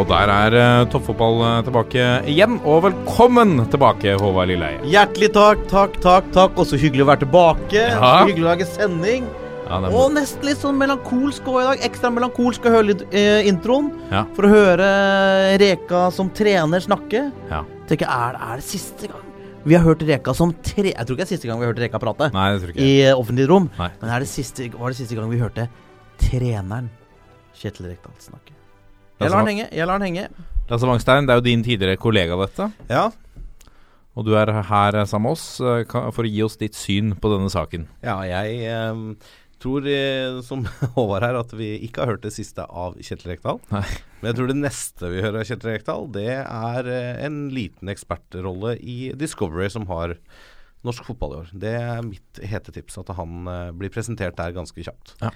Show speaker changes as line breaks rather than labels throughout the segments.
Og der er uh, toppfotball uh, tilbake igjen. Og velkommen tilbake, Håvard Lilleheie.
Hjertelig takk, takk, takk. takk Også hyggelig å være tilbake.
Ja.
Hyggelig å lage sending.
Ja, er
Og nesten litt sånn melankolsk òg i dag. Ekstra melankolsk å høre litt eh, introen.
Ja.
For å høre Reka som trener snakke.
Ja.
Tenker, er, det- er det siste gang vi har hørt Reka som tre... Jeg tror ikke det er siste gang vi har hørt Reka prate
Nei, det tror ikke
i eh, offentlig rom.
Nei.
Men er det siste, var det siste gang vi hørte treneren Kjetil Rekdal snakke? Jeg lar den henge. Jeg lar den henge.
Lasse Wangstein, det er jo din tidligere kollega, dette.
Ja,
Og du er her sammen med oss eh, for å gi oss ditt syn på denne saken.
ja jeg eh, tror, eh, som Håvard her, at vi ikke har hørt det siste av Kjetil Rekdal. Men jeg tror det neste vi hører av Kjetil Rekdal, det er eh, en liten ekspertrolle i Discovery, som har norsk fotball i år. Det er mitt hete tips, at han eh, blir presentert der ganske kjapt.
Ja,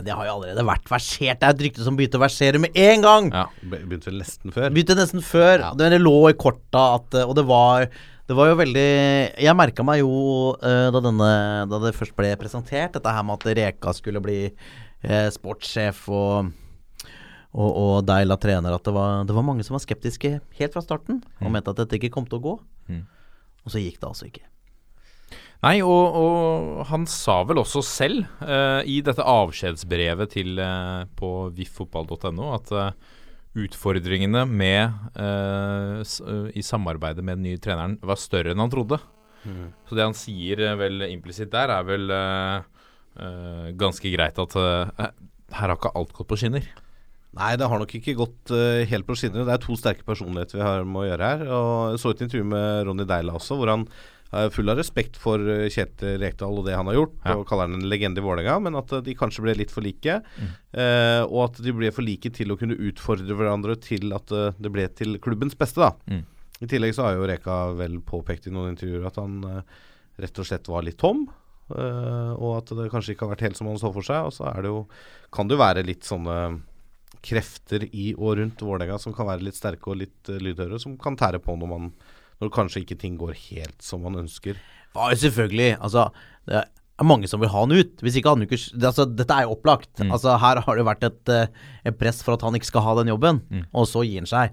det har jo allerede vært versert. Det er et rykte som begynte å versere med en gang.
Ja.
Begynte vel nesten før.
Begynte nesten før.
Ja.
Det lå i korta at Og det var det var jo veldig Jeg merka meg jo eh, da, denne, da det først ble presentert, dette her med at Reka skulle bli eh, sportssjef og, og, og Deila trener, at det var, det var mange som var skeptiske helt fra starten og mente at dette ikke kom til å gå.
Mm.
Og så gikk det altså ikke.
Nei, og, og han sa vel også selv uh, i dette avskjedsbrevet til uh, på viffotball.no at uh, utfordringene med i samarbeidet med den nye treneren var større enn han trodde. Så det han sier vel implisitt der, er vel ganske greit at her har ikke alt gått på skinner.
Nei, det har nok ikke gått uh, helt på skinner. Det er to sterke personligheter vi har med å gjøre her. Og Jeg så et intervju med Ronny Deila også, hvor han full av respekt for eh, Kjetil Rekdal og det han har gjort,
Ja.
og kaller han en legende i Vålerenga, men at eh, de kanskje ble litt for like. eh, og at de ble for like til å kunne utfordre hverandre til at eh, det ble til klubbens beste, da.
Mm.
I tillegg så har jo Reka vel påpekt i noen intervjuer at han eh, rett og slett var litt tom. eh, og at det kanskje ikke har vært helt som han så for seg. Og så er det jo, kan det jo være litt sånne krefter i og rundt Vålerenga som kan være litt sterke og litt uh, lydhøre, som kan tære på når man når kanskje ikke ting går helt som man ønsker.
Ja, selvfølgelig. Altså, det er mange som vil ha han ut. Hvis ikke han ikke det, altså, Dette er jo opplagt.
Mm.
Altså, her har det vært et, eh, et press for at han ikke skal ha den jobben,
Mm.
og så gir han seg.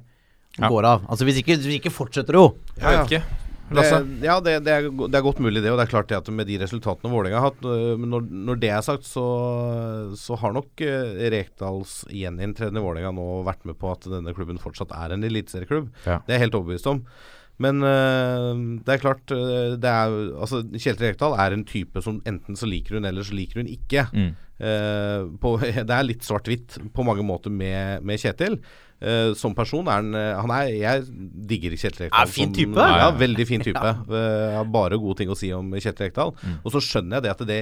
Ja.
Går av. Altså, hvis ikke, hvis ikke fortsetter det jo.
Jeg vet ikke.
Det, ja, det, det, er, det er godt mulig det, og det er klart det at med de resultatene Vålerenga har hatt øh, Men når, når det er sagt, så, så har nok uh, Rekdals gjeninntreden i Vålerenga nå vært med på at denne klubben fortsatt er en eliteserieklubb.
Ja.
Det er jeg helt overbevist om. Men øh, det er klart øh, det er, altså, Kjetil Rekdal er en type som enten så liker hun, eller så liker hun ikke.
Mm.
Uh, på, det er litt svart-hvitt på mange måter med, med Kjetil. Uh, som person er han eh, Han er Jeg digger Kjetil Rekdal.
Er fin type.
Som,
Ja, ja.
veldig fin type. ja. Uh, har bare gode ting å si om Kjetil Rekdal. Og så skjønner jeg det at det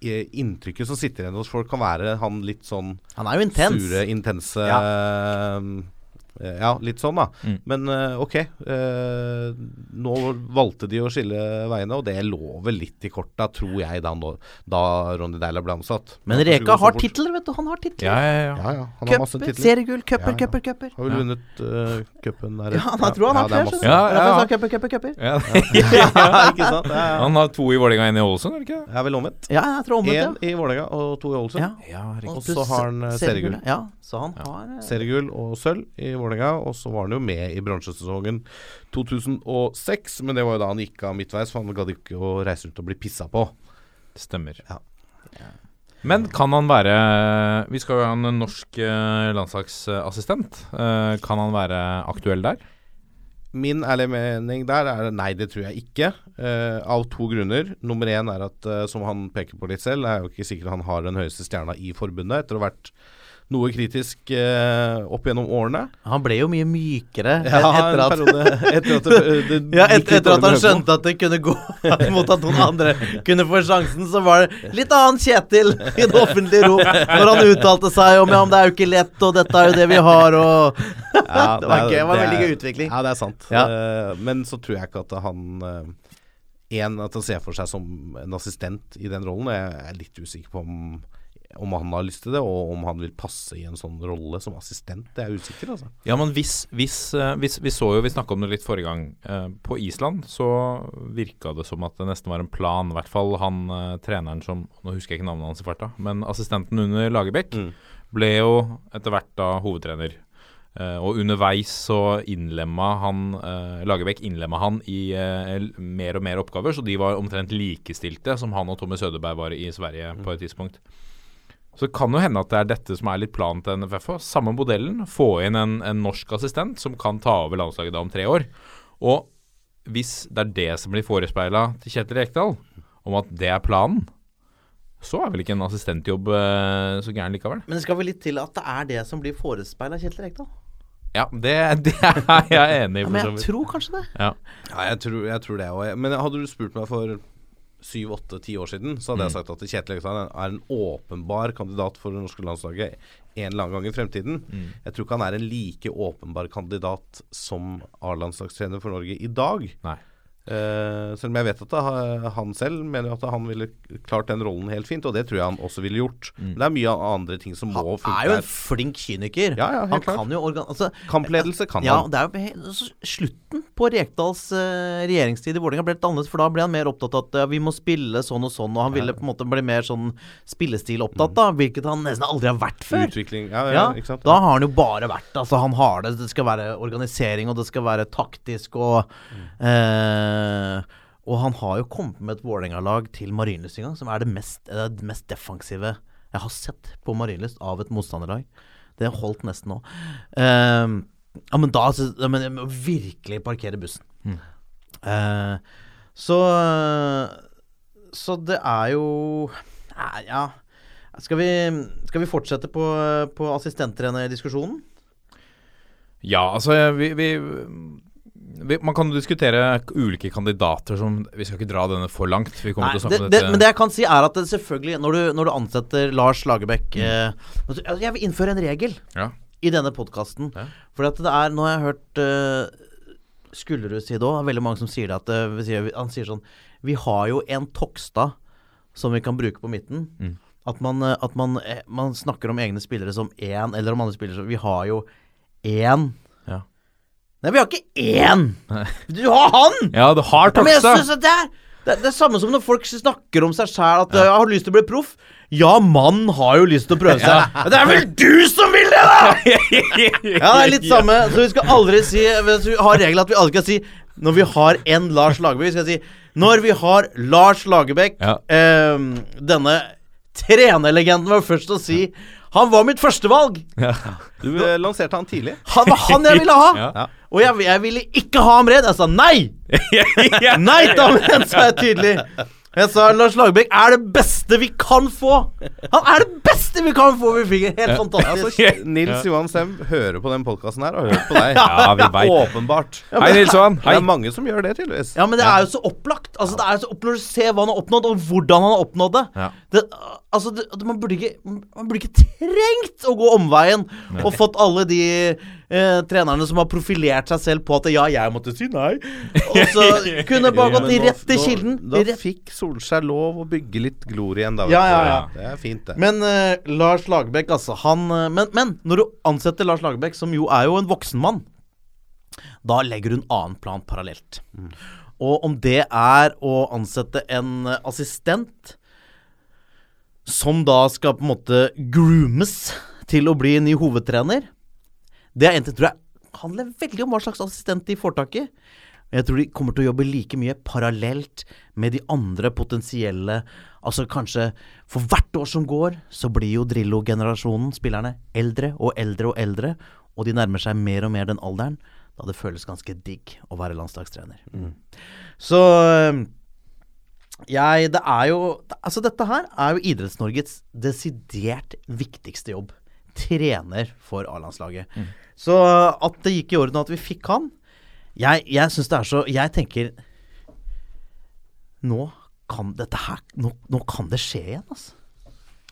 inntrykket som sitter igjen hos folk, kan være han litt sånn
Han er jo intens.
sure, intense eh, Ja, litt sånn, da.
Mm.
Men eh, ok. eh, nå valgte de å skille veiene, og det lå vel litt i korta, tror jeg, da, da Ronny Deila ble ansatt.
Men Reka har titler, vet du. Han har titler.
Ja, ja, ja.
Ja, ja. Han har masse titler.
seriegull, cuper, cuper, cuper.
Har vel vunnet uh, cupen der.
Ja, han, jeg tror han har
er
flere. skjønner du.
Ja,
er Cuper, cuper, cuper.
Ja,
ikke sant?
Han har to i Vålerenga og én i Ålesund, er det ikke det?
Er vel omvendt.
Ja, jeg tror omvendt,
Én
ja.
i Vålerenga og to i Ålesund.
ja.
Ja,
Og så har han eh, seriegull.
Ja, så han har eh,
Seriegull og sølv i Vålerenga, og så var han jo med i bronsesesongen 2006. Men det var jo da han gikk av midtveis, for han gadd ikke å reise rundt og bli pissa på.
Stemmer.
Ja.
Men kan han være Vi skal jo ha en norsk eh, landslagsassistent. Eh, kan han være aktuell der?
Min ærlige mening der er nei, det tror jeg ikke. Uh, av to grunner. Nummer én er at, uh, som han peker på litt selv, det er jo ikke sikkert han har den høyeste stjerna i forbundet etter å ha vært noe kritisk eh, opp gjennom årene.
Han ble jo mye mykere
Ja,
etter at
periode etter at det, det
Ja, et, etter at han skjønte at det kunne gå mot at noen andre kunne få sjansen, så var det litt annen Kjetil i det offentlige rom når han uttalte seg om ja, men det er jo ikke lett, og dette er jo det vi har, og
Ja,
Det var det var veldig gøy utvikling.
Ja, det er sant. Eh, men så tror jeg ikke at han eh, En, at han ser for seg som en assistent i den rollen. Jeg er litt usikker på om, om han har lyst til det, og om han vil passe i en sånn rolle som assistent. Det er jeg usikker, altså.
Ja, men hvis, hvis, eh, hvis Vi så jo, vi snakka om det litt forrige gang. Eh, på Island så virka det som at det nesten var en plan. I hvert fall han eh, treneren som Nå husker jeg ikke navnet hans i farta, men assistenten under Lagerbäck
Mm.
ble jo etter hvert da hovedtrener. Og underveis så innlemma han Lagerbäck innlemma han i mer og mer oppgaver, så de var omtrent likestilte som han og Tommy Sødeberg var i Sverige på et tidspunkt. Så det kan jo hende at det er dette som er litt planen til NFF. Samme modellen. Få inn en, en norsk assistent som kan ta over landslaget da om tre år. Og hvis det er det som blir forespeila til Kjetil Rekdal, om at det er planen, så er vel ikke en assistentjobb eh, så gæren likevel.
Men det skal vel litt til at det er det som blir forespeila Kjetil Rekdal?
Ja, det, det er jeg enig i.
Ja, men jeg tror kanskje det.
Ja.
Ja, jeg tror, jeg tror det òg. Men hadde du spurt meg for syv, åtte, ti år siden, så hadde jeg sagt at Kjetil Rekdal er en åpenbar kandidat for det norske landslaget en eller annen gang i fremtiden. Jeg tror ikke han er en like åpenbar kandidat som A-landslagstrener for Norge i dag.
Nei.
Eh, selv om jeg vet at det, han selv mener at han ville klart den rollen helt fint, og det tror jeg han også ville gjort. Men det er mye andre ting som må funke Han
er jo en flink kyniker.
Ja, ja,
han
klart.
kan jo organ... Altså,
Kampledelse kan
ja,
han.
det er jo altså, Slutten på Rekdals uh, regjeringstid i Vålerenga ble litt annerledes, for da ble han mer opptatt av at vi må spille sånn og sånn, og han ville på en måte bli mer sånn spillestil opptatt da, hvilket han nesten aldri har vært før.
Utvikling Ja, ikke sant.
da har han jo bare vært Altså Han har det, det skal være organisering, og det skal være taktisk, og eh, Og han har jo kommet med et Vålerenga-lag til Marienlyst en gang, som er det mest, det, mest defensive jeg har sett på Marienlyst av et motstanderlag. Det holdt nesten nå. Uh, ja, men da ja, men Jeg må virkelig parkere bussen. Eh, så Så det er jo Nei, Ja. Skal vi, skal vi fortsette på, på assistenttrenerdiskusjonen?
Ja, altså vi, vi Man kan diskutere ulike kandidater som Vi skal ikke dra denne for langt. Vi kommer
Nei,
til å snakke om
det, men det jeg kan si, er at selvfølgelig Når du, når du ansetter Lars Lagerbäck eh, altså, Jeg vil innføre en regel
Ja.
i denne podkasten.
Ja.
For at det er Nå har jeg hørt uh, Skullerud si det òg. Veldig mange som sier det. At, uh, han sier sånn Vi har jo en Tokstad som vi kan bruke på midten.
Mm.
At, man, eh, at man, man snakker om egne spillere som én, eller om andre spillere som Vi har jo én. Nei, vi har ikke én! Du har han!
Ja, du har
Ja, men jeg synes at det, er, det, det er samme som når folk snakker om seg sjæl at ja. 'jeg har lyst til å bli proff'. Ja, mann har jo lyst til å prøve seg. Men det er vel du som vil det, da! Ja, det er litt samme. Så vi skal aldri si Vi har regelen at vi aldri skal si når vi har en Lars Lagerbäck, vi skal si når vi har Lars Lagerbäck,
Ja.
eh, denne trenerlegenden var først å si han var mitt førstevalg.
Du eh, lanserte han tidlig.
Han var han jeg ville ha.
Ja.
Og jeg, jeg ville ikke ha ham redd. Jeg sa nei! Nei, damen, sa jeg tydelig. Jeg sa Lars Lagerbäck er det beste vi kan få. Han er det beste vi kan få! Vi fikk en helt fantastisk
Altså, Nils Johan Sem hører på den podkasten her og hører på deg.
Ja, vi vet.
Åpenbart.
Hei, Nils
Det
Hei.
er mange som gjør det, tydeligvis.
Ja, men det er jo så opplagt. Altså, det er jo så opplagt Når du ser hva han har oppnådd, og hvordan han har oppnådd det.
Ja.
det altså, det, man, burde ikke, man burde ikke trengt å gå omveien og fått alle de eh, trenerne som har profilert seg selv på at ja, jeg måtte si nei. Og så kunne bare gått rett til kilden.
Da
da
fikk Solskjær lov å bygge litt glorie igjen, da.
Ja, ja, ja.
Det er fint, det.
Men eh, Lars Lagerbäck, altså han eh, men, men når du ansetter Lars Lagerbäck, som jo er jo en voksen mann, da legger du en annen plan parallelt. Og om det er å ansette en eh, assistent som da skal på en måte groomes til å bli ny hovedtrener, det er egentlig, tror jeg handler veldig om hva slags assistent de får tak i. Jeg tror de kommer til å jobbe like mye parallelt med de andre potensielle Altså kanskje For hvert år som går, så blir jo Drillo-generasjonen, spillerne, eldre og eldre og eldre. Og de nærmer seg mer og mer den alderen da det føles ganske digg å være landslagstrener. Så øh, jeg Det er jo Altså, dette her er jo Idretts-Norges desidert viktigste jobb trener for A-landslaget. Så at det gikk i orden at vi fikk han Jeg, jeg syns det er så Jeg tenker Nå kan dette her Nå, nå kan det skje igjen, altså.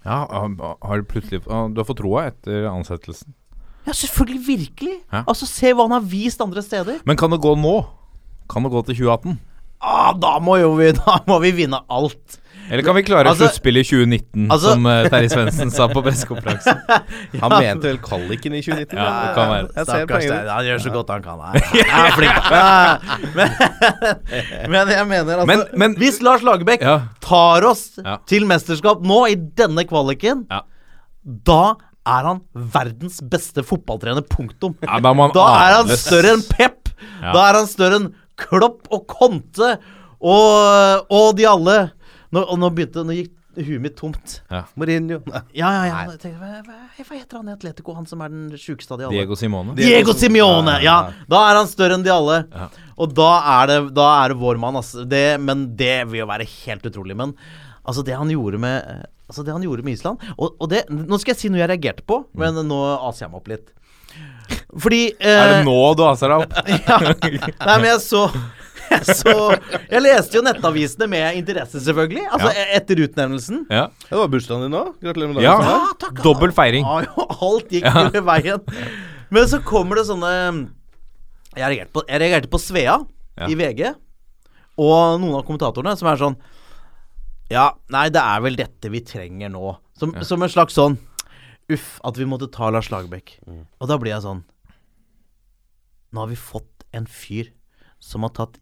Ja, har du plutselig Du har fått troa etter ansettelsen.
Ja, selvfølgelig. Virkelig.
Ja.
Altså, se hva han har vist andre steder.
Men kan det gå nå? Kan det gå til 2018?
Ah, da må jo vi Da må vi vinne alt.
Eller kan vi klare
Altså-
sluttspillet i 2019,
Altså-
som uh, Terje Svendsen sa på pressekonferansen?
Han mente vel kvaliken i 2019?
Ja, det kan være.
Jeg ser
Stakkars
poenget.
deg. Han gjør så godt han kan. Han er flink. Ja, Men, men jeg mener altså
Men- men-
Hvis Lars Lagerbäck
Ja.
tar oss
Ja.
til mesterskap nå, i denne kvaliken,
Ja.
da er han verdens beste fotballtrener. Punktum.
Ja, da
Da er han større enn Pep.
Ja.
Da er han større enn Klopp og Conte og, og de alle. Nå, og nå begynte Nå gikk huet mitt tomt.
Mourinho. Nei.
Ja, ja, ja. Jeg tenkte, hva, hva, hva heter han i Atletico, han som er den sjukeste av de alle?
Diego Simone.
Diego Simone! Ja, da er han større enn de alle.
Ja.
Og da er det, da er det vår mann, altså. Det, men det vil jo være helt utrolig. Men altså, det han gjorde med Altså, det han gjorde med Island Og, og det Nå skal jeg si noe jeg reagerte på, men nå aser jeg meg opp litt. Fordi eh,
Er det nå du aser deg opp?
ja. Nei, men jeg så så, jeg leste jo nettavisene med interesse, selvfølgelig. Altså
Ja.
etter utnevnelsen.
Ja.
Det var bursdagen din òg. Gratulerer med
Ja.
dagen.
Ja, takk.
Dobbel feiring.
Ja, jo, alt gikk jo veien. Men så kommer det sånne Jeg reagerte på, jeg reagerte på Svea
Ja.
i VG, og noen av kommentatorene som er sånn Ja, nei, det er vel dette vi trenger nå. Som, som en slags sånn Uff, at vi måtte ta Lars Lagerbäck. Og da blir jeg sånn Nå har vi fått en fyr som har tatt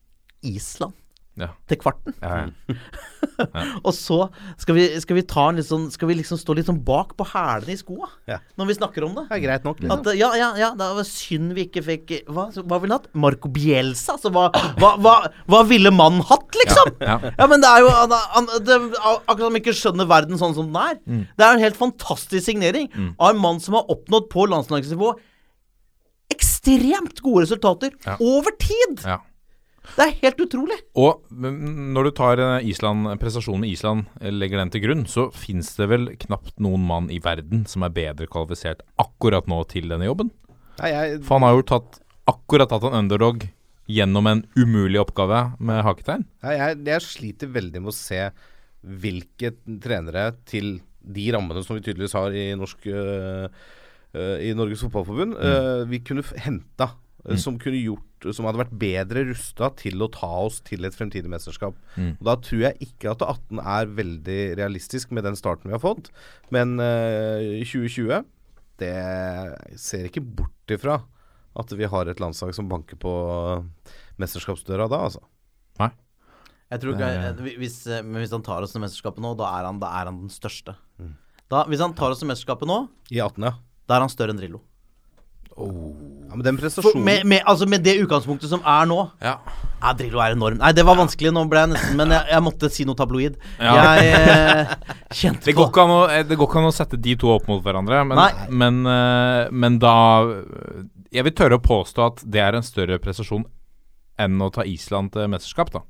Island
Ja.
til kvarten.
Ja, ja.
Og så skal vi, skal vi ta en litt sånn Skal vi liksom stå litt sånn bak på hælene i skoa
Ja.
når vi snakker om det?
Det er greit nok. Liksom.
At, ja, ja, ja, det var synd vi ikke fikk Hva, hva ville han hatt? Marco Bielsa? Altså, hva, hva, hva, hva ville mannen hatt, liksom?
Ja.
Ja, men det er jo han, han, det, Akkurat som han ikke skjønner verden sånn som den er.
Mm.
Det er en helt fantastisk signering av en mann som har oppnådd på landslagsnivå ekstremt gode resultater
Ja.
over tid!
ja.
Det er helt utrolig.
Og mm, når du tar eh, Island, prestasjonen med Island, eh, legger den til grunn, så fins det vel knapt noen mann i verden som er bedre kvalifisert akkurat nå til denne jobben.
Nei, jeg,
For han har jo tatt, akkurat tatt en underdog gjennom en umulig oppgave med haketegn.
Nei, jeg, jeg sliter veldig med å se hvilke trenere til de rammene som vi tydeligvis har i norsk øh, øh, I Norges Fotballforbund, øh, vi kunne henta. Øh, Som kunne gjort Som hadde vært bedre rusta til å ta oss til et fremtidig mesterskap. Og Da tror jeg ikke at 18 er veldig realistisk med den starten vi har fått. Men uh, 2020 Det ser ikke bort ifra at vi har et landslag som banker på mesterskapsdøra da, altså.
Jeg tror ikke, eh, hvis, eh, men hvis han tar oss til mesterskapet nå, da er han, da er han den største. Da, hvis han tar oss til mesterskapet nå,
I 18, ja.
da er han større enn Drillo.
Ja men den prestasjonen
med, med, altså med det utgangspunktet som er nå
Ja.
Ja, Drillo er enorm. Nei, det var vanskelig. Nå ble jeg nesten Men jeg, jeg måtte si noe tabloid.
Ja.
Jeg eh, kjente
Det går, på å, eh, det går ikke an å sette de to opp mot hverandre, men, men, eh, men da Jeg vil tørre å påstå at det er en større prestasjon enn å ta Island til mesterskap, da.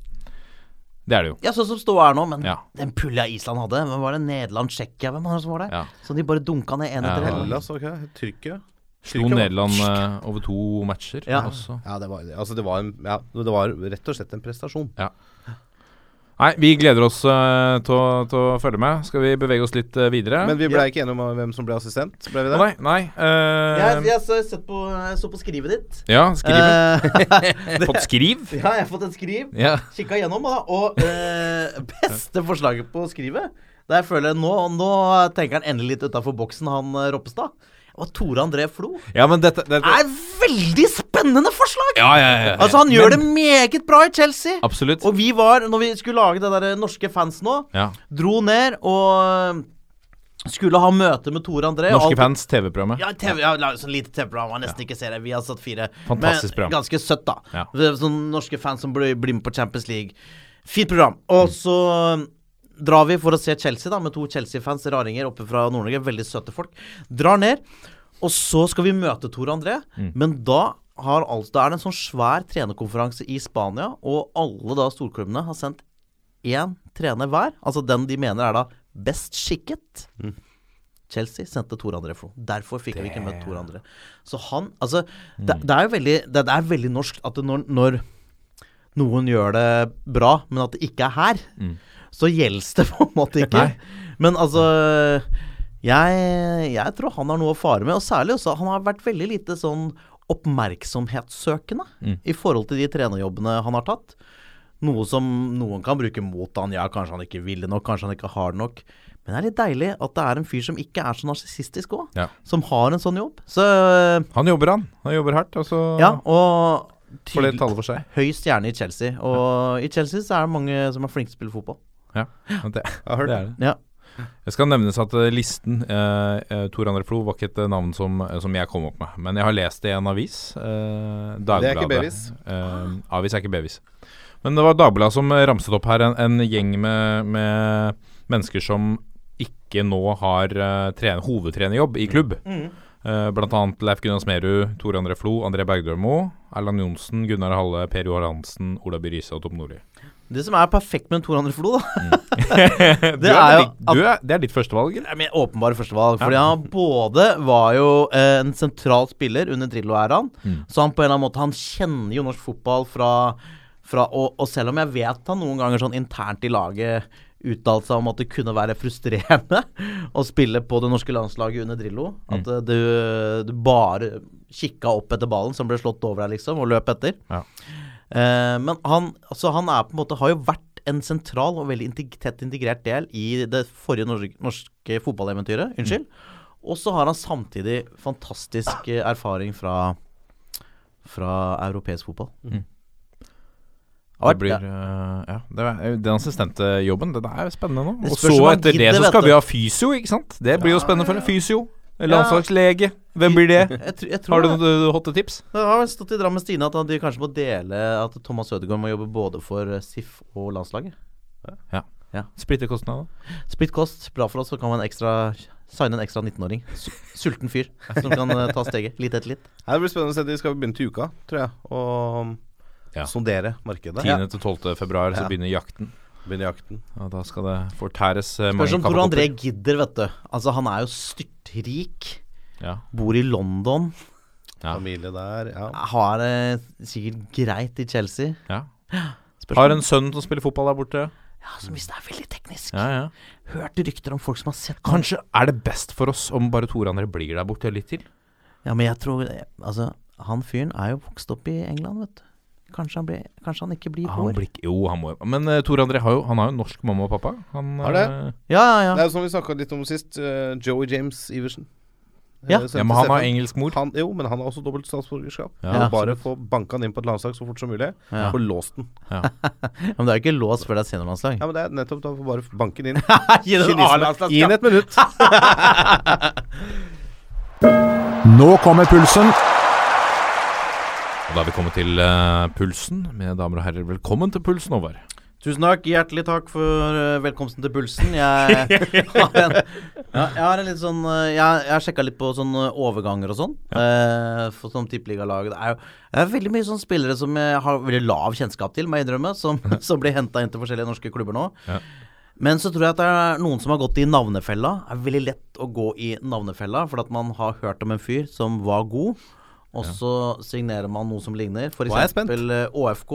Det er det jo.
Ja, sånn som ståa er nå, men
Ja.
den pulja Island hadde Hvem var det? Nederland, Tsjekkia? Hvem var det som var der?
Ja.
Så de bare dunka ned én etter én.
Hellas, ok. Tyrkia.
Slo Nederland uh, over to matcher
Ja.
også.
Ja, det var, altså det, var en, ja, det var rett og slett en prestasjon.
Nei, vi gleder oss uh, til, å, følge med. Skal vi bevege oss litt uh, videre?
Men vi ble ikke enige om hvem som ble assistent. Ble vi det?
Nei, nei. eh,
Jeg, jeg, så, sett på, jeg så på skrivet ditt.
ja,
skrivet.
Fått skriv?
ja, jeg har fått et skriv.
Ja.
Kikka gjennom, da. Og eh, beste forslaget på skrivet Der jeg føler nå, nå tenker han endelig litt utafor boksen, han Roppestad. Og Tore André Flo.
ja, men dette, dette
Er veldig spennende forslag!
ja, ja, ja, ja.
Altså, han gjør
Men-
det meget bra i Chelsea.
Absolutt.
Og vi var, når vi skulle lage det der norske fans nå,
Ja.
dro ned og skulle ha møte med Tore André.
Norske
alt-
fans, TV-programmet.
Ja, TV, ja sånn lite TV-program. Man nesten ikke ser det. Vi har satt fire.
Fantastisk
Men
program.
Ganske søtt, da.
Ja.
Sånn norske fans som blir, blir med på Champions League. Fint program. Og så um, drar vi for å se Chelsea, da, med to Chelsea-fans, raringer oppe fra Nord-Norge. Veldig søte folk. Drar ned. Og så skal vi møte Tor André,
Mm.
men da har altså, da er det en sånn svær trenerkonferanse i Spania, og alle da storklubbene har sendt én trener hver. Altså den de mener er da best skikket. Chelsea sendte Tor André Flo. Derfor fikk vi ikke møtt Tor André. Så han Altså, det, det er jo veldig det, det er veldig norsk at når, når noen gjør det bra, men at det ikke er her, så gjelder det på en måte ikke. Men altså jeg, jeg tror han har noe å fare med, og særlig også Han har vært veldig lite sånn oppmerksomhetssøkende i forhold til de trenerjobbene han har tatt. Noe som noen kan bruke mot han. Ja, kanskje han ikke ville nok, kanskje han ikke har det nok. Men det er litt deilig at det er en fyr som ikke er så narsissistisk òg,
Ja.
som har en sånn jobb. Så
Han jobber, han. Han jobber hardt, og så
ja, og
får det tale for seg.
høy stjerne i Chelsea. Og i Chelsea så er det mange som er flinke til å spille fotball.
Ja, det,
Jeg har hørt
det er det.
Ja.
Jeg skal nevnes at eh, listen eh, eh, Tor André Flo var ikke et eh, navn som, som jeg kom opp med. Men jeg har lest det i en avis. Eh, Dagbladet.
Det er ikke Bevis.
Eh, avis er ikke Bevis. Men det var Dagbladet som ramset opp her en, en gjeng med, med mennesker som ikke nå har uh, tren hovedtrenerjobb i klubb. Eh, blant annet Leif Gunnar Smerud, Tor André Flo, André Bergdølmo, Erland Johnsen, Gunnar Halle, Per Johan Hansen, Ola By Riise og Tom Nordli.
Det som er perfekt med Tor André Flo, da
det,
er jo
ditt- du er, det er ditt førstevalg, eller?
er min åpenbare førstevalg. Fordi han både var jo eh, en sentral spiller under Drillo-æraen, så han på en eller annen måte Han kjenner jo norsk fotball fra, fra og, og selv om jeg vet han noen ganger sånn internt i laget uttalte seg om at det kunne være frustrerende å spille på det norske landslaget under Drillo. At mm. du, du bare kikka opp etter ballen som ble slått over deg, liksom, og løp etter.
Ja.
Eh, men han, altså han er på en måte har jo vært en sentral og veldig integ tett integrert del i det forrige norske, norske fotballeventyret. Unnskyld. Og så har han samtidig fantastisk erfaring fra, fra europeisk fotball. Mm.
Det blir
ja.
eh, Ja, det er, den assistentjobben, det er jo spennende nå. Og så etter det så skal vi ha fysio, ikke sant? Det blir jo spennende for en Fysio. Landslagslege. Hvem blir det?
Jeg, jeg, jeg tror
Har du noen hotte tips?
Det har vel stått i Drammen Stine at de kanskje må dele At Thomas Ødegaard må jobbe både for eh, SIF og landslaget.
Splitter kostnader.
Splitt kost, bra for oss, så kan man ekstra signe en ekstra 19-åring. Sulten fyr som kan eh, ta steget litt etter litt.
Det blir spennende å se. De skal begynne til uka, tror jeg. Og
Ja.
sondere markedet.
10. til 12. februar så begynner jakten.
Begynne jakten.
Og da skal det fortæres eh,
Spørs om Tor André gidder, vet du. Altså, han er jo styrtrik.
Ja.
Bor i London.
Ja.
Familie der. Ja.
Har det sikkert greit i Chelsea.
ja.
Spørsmål.
Har en sønn som spiller fotball der borte.
Ja, som hvis det er veldig teknisk.
Ja, ja.
Hørt rykter om folk som har sett
Kanskje er det best for oss om bare Tor André blir der borte litt til?
Ja, men jeg tror Altså, han fyren er jo vokst opp i England, vet du. Kanskje han, blir, kanskje han ikke blir hår.
blir, jo, han må Men uh, Tor André har jo, han har jo norsk mamma og pappa. Han,
Har det?
Uh,
Ja, ja, ja.
Det er jo som vi snakka litt om sist. Uh, Joey James Iversen.
Ja.
Ja, men han har engelsk mor.
Han, jo, men han har også dobbelt statsborgerskap.
Ja,
bare få banka han inn på et landslag så fort som mulig.
Ja.
Få låst den.
Ja.
Men det er jo ikke låst før det er seniorlandslag.
Ja, men det er nettopp da får bare banke den inn.
Gi den en
Kynisme.
A-landslag,
Gi den et minutt.
Nå kommer pulsen.
Og da er vi kommet til uh, pulsen. Mine damer og herrer, velkommen til pulsen, Håvard.
Tusen takk. Hjertelig takk for eh, velkomsten til Pulsen. Jeg har en, ja, jeg har en litt sånn eh, Jeg, jeg har sjekka litt på sånne overganger og sånn. eh, for som tippeligalaget. Det er jo det er veldig mye sånne spillere som jeg har veldig lav kjennskap til, må jeg innrømme, som, som blir henta inn til forskjellige norske klubber nå.
Ja.
Men så tror jeg at det er noen som har gått i navnefella. Det er veldig lett å gå i navnefella, for at man har hørt om en fyr som var god, og så signerer man noe som ligner.
Er spent.
eksempel eh, ÅFK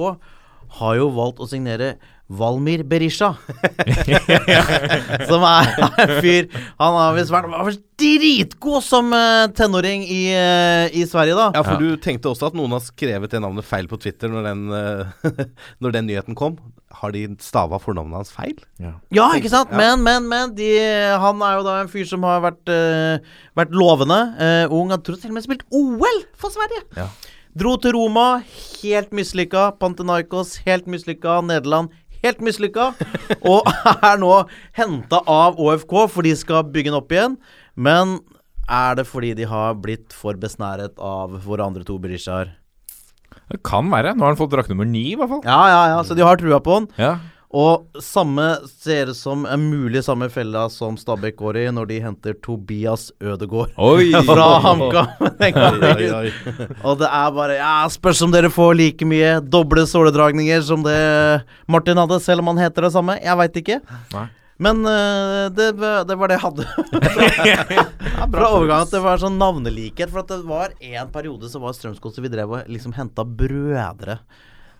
har jo valgt å signere Valmir Berisha. som er en fyr Han har visst vært dritgod som eh, tenåring i, eh, i Sverige, da.
Ja, for du tenkte også at noen har skrevet det navnet feil på Twitter når den, eh, når den nyheten kom. Har de stava fornavnet hans feil?
Ja, ikke sant? Men, men, men. De, han er jo da en fyr som har vært, uh, vært lovende. Uh, ung. Han tror til og med spilt OL for Sverige.
Ja.
Dro til Roma, helt mislykka. Pantenaikos, helt mislykka. Nederland, helt mislykka. og er nå henta av ÅFK, for de skal bygge den opp igjen. Men er det fordi de har blitt for besnæret av våre andre to Berishaer?
Det kan være. Nå har han fått drakt nummer ni, i hvert fall.
Ja, ja, ja. Så de har trua på han.
Ja.
Og samme ser det som en mulig samme fella som Stabæk går i når de henter Tobias Ødegaard
Oi!
fra HamKam. Og det er bare Ja, spørs om dere får like mye doble såledragninger som det Martin hadde, selv om han heter det samme. Jeg veit ikke.
Nei.
Men uh, det, det var det jeg hadde. Fra overgang at det var sånn navnelikhet. For at det var en periode så var Strømsgodset Vi drev og liksom henta brødre.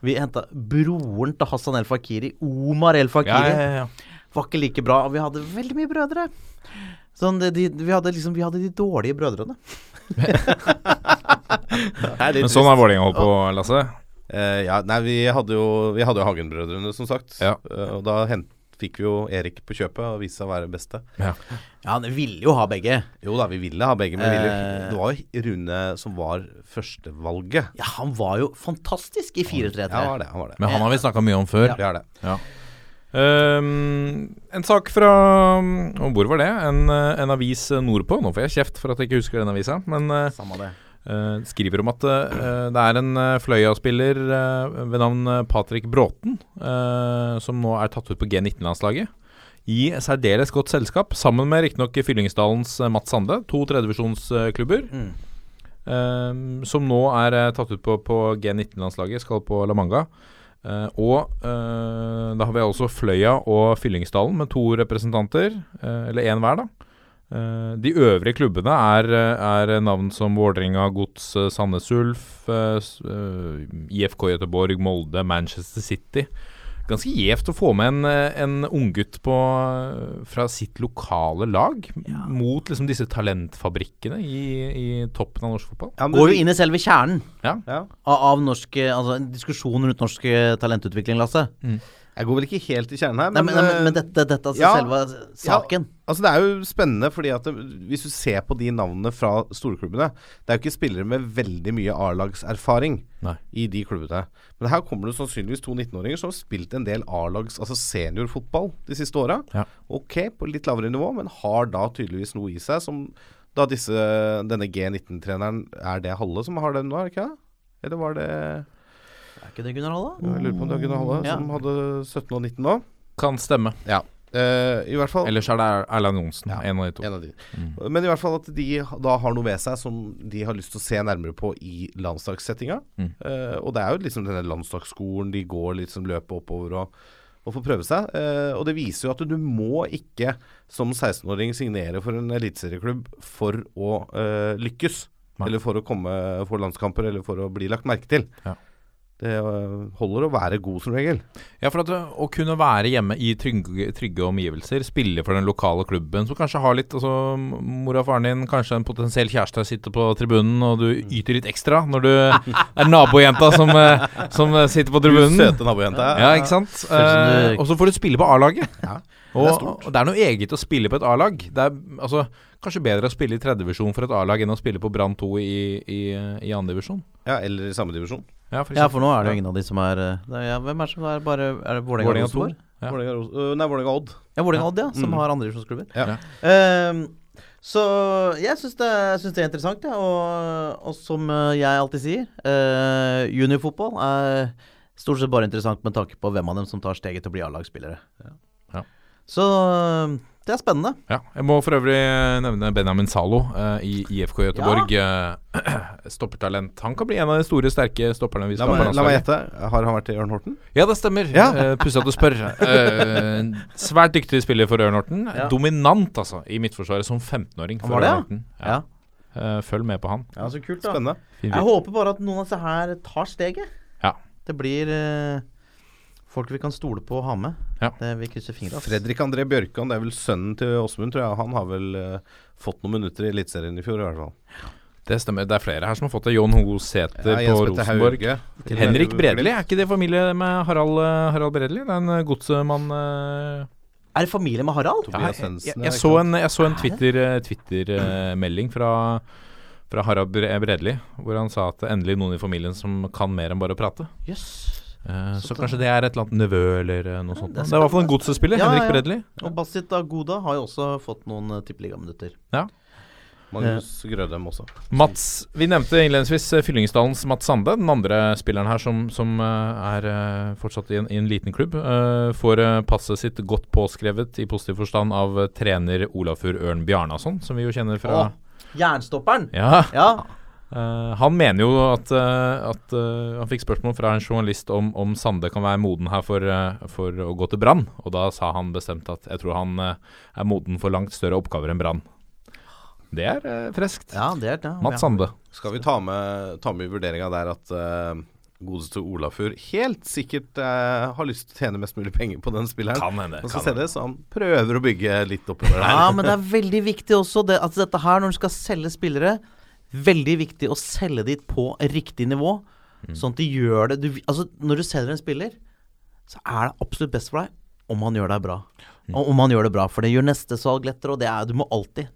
Vi henta broren til Hassan El Fakiri, Omar El Fakiri.
Ja, ja, ja.
Var ikke like bra. Og vi hadde veldig mye brødre. Sånn, de, de, vi, hadde liksom, vi hadde de dårlige brødrene.
Men sånn har Vålerenga holdt på, Lasse.
Uh, ja, nei, vi hadde jo, vi hadde jo Hagen-brødrene, som sagt.
Ja.
Uh, og da hent, fikk vi jo Erik på kjøpet og viste seg å være beste.
Ja, han ville jo ha begge.
Jo da, vi ville ha begge, men eh, ville, det var jo Rune som var førstevalget.
Ja, han var jo fantastisk i 4-3-3.
Ja, han var det. Han var det.
Men han har vi snakka mye om før. Ja.
Det er det.
Ehm, en sak fra hvor var det? En, eh, en avis nordpå. Nå får jeg kjeft for at jeg ikke husker den avisa. Men eh,
Samme det.
Eh, skriver om at eh, det er en uh, Fløya-spiller eh, ved navn eh, Patrick Bråten eh, som nå er tatt ut på G19-landslaget. I særdeles godt selskap, sammen med riktignok Fyllingsdalens eh, Mats Sande, to tredjevisjonsklubber.
Mm.
eh, som nå er uh, tatt ut på, på G19-landslaget, skal på La Manga. Uh, og uh, da har vi altså Fløya og Fyllingsdalen med to representanter, eh, eller én hver, da. Eh, de øvrige klubbene er, eh, er navn som Vålerenga, Gods, eh, Sandnes Ulf, IFK Göteborg, Molde, Manchester City. Ganske gjevt å få med en, en unggutt fra sitt lokale lag mot liksom disse talentfabrikkene i, i toppen av norsk fotball.
Ja, men
Går jo inn i selve kjernen
Ja.
ja.
av, av norsk Altså en diskusjon rundt norsk talentutvikling, Lasse.
Jeg går vel ikke helt i kjernen her,
Nei, men, nei, men, men
eh,
dette, dette altså
ja.
selve saken.
Altså Det er jo spennende, fordi at det, hvis du ser på de navnene fra storklubbene Det er jo ikke spillere med veldig mye A-lagserfaring i de klubbene. Men her kommer det sannsynligvis to 19-åringer som har spilt en del A-lags, altså seniorfotball, de siste åra.
Ja.
Ok, på litt lavere nivå, men har da tydeligvis noe i seg som da disse, denne G19-treneren Er det Halle som har den nå, er det ikke det? Eller var det
Er ikke det Gunnar Halle?
Jeg lurer på om det er Gunnar Halle
Ja.
som hadde 17 og 19 da.
Kan stemme.
Ja. Uh, I hvert fall
Ellers er det Er- Erland Johnsen. En av de to.
En av de. Men i hvert fall at de da har noe ved seg som de har lyst til å se nærmere på i landslagssettinga.
Mm.
Uh, og det er jo liksom denne landslagsskolen de går liksom løpet oppover og, og får prøve seg. Uh, og det viser jo at du må ikke som 16-åring signere for en eliteserieklubb for å eh, lykkes.
Nei.
Eller for å komme for landskamper, eller for å bli lagt merke til.
Ja.
Det eh, holder å være god som regel.
Ja, for at å kunne være hjemme i trygge, trygge omgivelser, spille for den lokale klubben, som kanskje har litt altså, Mor og faren din, kanskje en potensiell kjæreste sitter på tribunen, og du yter litt ekstra når du er nabojenta som, eh, som sitter på tribunen.
Søte nabojenta.
Ja, ikke sant? Eh, og så får du spille på A-laget.
Ja,
og,
det er
og det er noe eget å spille på et A-lag. Det er altså kanskje bedre å spille i tredjedivisjon for et A-lag enn å spille på Brann 2 i, i, i andredivisjon.
Ja, eller i samme divisjon.
Ja,
Ja, for nå er det jo ingen av de som er eh, det er, ja, Hvem er det som er bare Er det Vålerenga og Rosenborg?
Ja.
Øh, Nei, Vålerenga Odd.
Ja, Vålerenga Odd, ja. Som
Mm.
har andredivisjonsklubber.
Ja.
Ehm, så jeg syns det, synes det er interessant, ja. og, og som eh, jeg alltid sier, uh, juniorfotball er stort sett bare interessant med tanke på hvem av dem som tar steget til å bli A-lagsspillere.
Ja.
Så eh, det er spennende.
Ja, jeg må for øvrig nevne Benjamin Zalo uh, i IFK Göteborg. Uh, stoppertalent. Han kan bli en av de store, sterke stopperne vi
La
skal
meg, la meg gjette. Har han vært i Ørn Horten?
Ja, det stemmer.
Ja.
Uh, Pussig at du spør. Eh, svært dyktig spiller for Ørn Horten.
Ja.
Dominant, altså, i Midtforsvaret som 15-åring.
Han
for Ørn
ja?
Horten.
Ja.
Eh, følg med på han.
ja, så kult, da.
Spennende.
Jeg håper bare at noen av disse her tar steget.
Ja.
Det blir eh, folk vi kan stole på å ha med.
Ja.
Det Vi krysser fingra for.
Fredrik André Bjørkan, det er vel sønnen til Åsmund, tror jeg. Han har vel uh, fått noen minutter i Eliteserien i fjor, i hvert fall.
Det stemmer. Det er flere her som har fått det. John Ho Sæter
Ja,
på Rosenborg.
Hauge.
Henrik. Bredli, er ikke det familie med Harald, eh, Harald Bredli? Det er en eh, godsmann eh,
Er det familie med Harald?
Ja, jeg, jeg, jeg, så en, jeg så en
Er?
Twitter-melding Twitter, uh, fra, fra Harald Bre- Bredli, hvor han sa at det er endelig noen i familien som kan mer enn bare å prate.
Jøss.
Eh, så
Så
kanskje det er et eller annet nevø eller eh, noe sånt.
det er
i hvert fall en godsespiller.
Ja,
Henrik
ja.
Bredli.
Og Basit Agoda har jo også fått noen uh, tippeligaminutter.
Magnus Grødem også.
Mats, vi nevnte innledningsvis eh, Fyllingsdalens Mats Sande, den andre spilleren her som, som eh, er eh, fortsatt i en, i en liten klubb. eh, får eh, passet sitt godt påskrevet i positiv forstand av eh, trener Olafur Ørn Bjarnason, som vi jo kjenner fra
Å, Jernstopperen!
Ja,
Ja.
Eh, han mener jo at, uh, at uh, Han fikk spørsmål fra en journalist om, om Sande kan være moden her for, for å gå til Brann. Og da sa han bestemt at jeg tror han er moden for langt større oppgaver enn Brann. Det er uh, freskt.
Ja, det er det.
Mats Sande.
Skal vi ta med, ta med i vurderinga der at uh, godeste Olafur helt sikkert eh, har lyst til å tjene mest mulig penger på den spilleren?
Kan hende. Kan hende.
det, så han prøver å bygge litt oppover der.
Ja, men det er veldig viktig også det, at dette her, når du skal selge spillere Veldig viktig å selge dit på riktig nivå, sånn at de gjør det du, Altså, når du selger en spiller, så er det absolutt best for deg om han gjør deg bra. Mm. om han gjør det bra, for det gjør neste salg lettere, og det er Du må alltid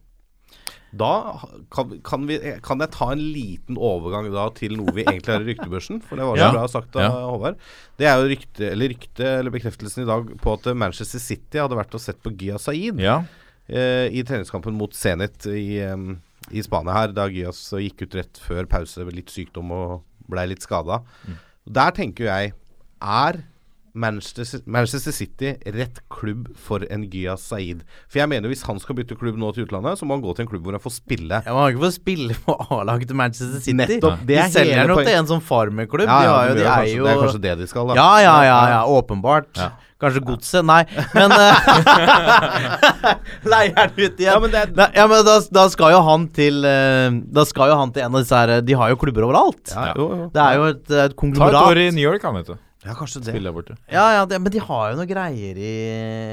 Da kan, kan, vi, kan jeg ta en liten overgang da til noe vi egentlig har i ryktebørsen? For det var så
Ja.
bra sagt av
Ja.
Håvard. Det er jo rykte, eller rykte, eller bekreftelsen i dag på at Manchester City hadde vært og sett på Gia Saeed
Ja.
eh, i treningskampen mot Zenit i, em, i Spania her, da Gyas gikk ut rett før pause med litt sykdom og blei litt skada. Der tenker jeg Er Manchester, Manchester City rett klubb for en Gyas Saeed? For jeg mener hvis han skal bytte klubb nå til utlandet, så må han gå til en klubb hvor han får spille.
Han må ikke få spille på A-laget til Manchester City.
Nettopp, det
de
er
selger nok til en sånn farmerklubb.
Ja, ja, de
de
kanskje,
jo
det er kanskje det de skal, da.
Ja, ja, ja, ja åpenbart. Kanskje godset? Nei, men eh, Leier den ut igjen.
Ja, men det
Nei, ja, men da, da skal jo han til eh, Da skal jo han til en av disse her De har jo klubber overalt.
Ja, jo, jo.
Det er jo et, et
Ta et år i New York, han, vet du.
Ja, kanskje det.
Spille der borte.
Ja, ja, det, men de har jo noe greier i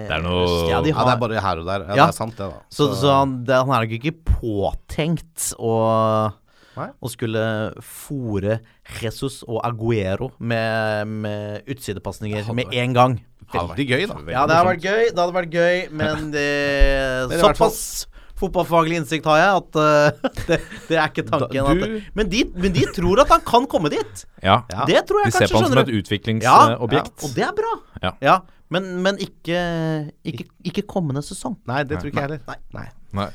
Det er noe-
Ja, de
Ja, det er bare her og der. Ja,
Ja.
det er sant, det, da.
Så, så han, det, han er nok ikke påtenkt å,
Nei.
å skulle fòre Jesus og Aguero med, med utsidepasninger med en gang.
Veldig gøy, da.
Ja, det hadde vært gøy, det hadde vært gøy, men det
fall-
Såpass fotballfaglig innsikt har jeg at uh, det, det er ikke tanken.
Da-
at
du-
det, men, de, men de tror at han kan komme dit.
Ja.
Ja.
Det tror jeg
De
jeg
ser på han som et utviklingsobjekt.
Ja, Og det er bra.
Ja.
Men, men ikke, ikke, ikke kommende sesong.
Nei, det tror ikke jeg heller.
Nei.
Nei.
Nei.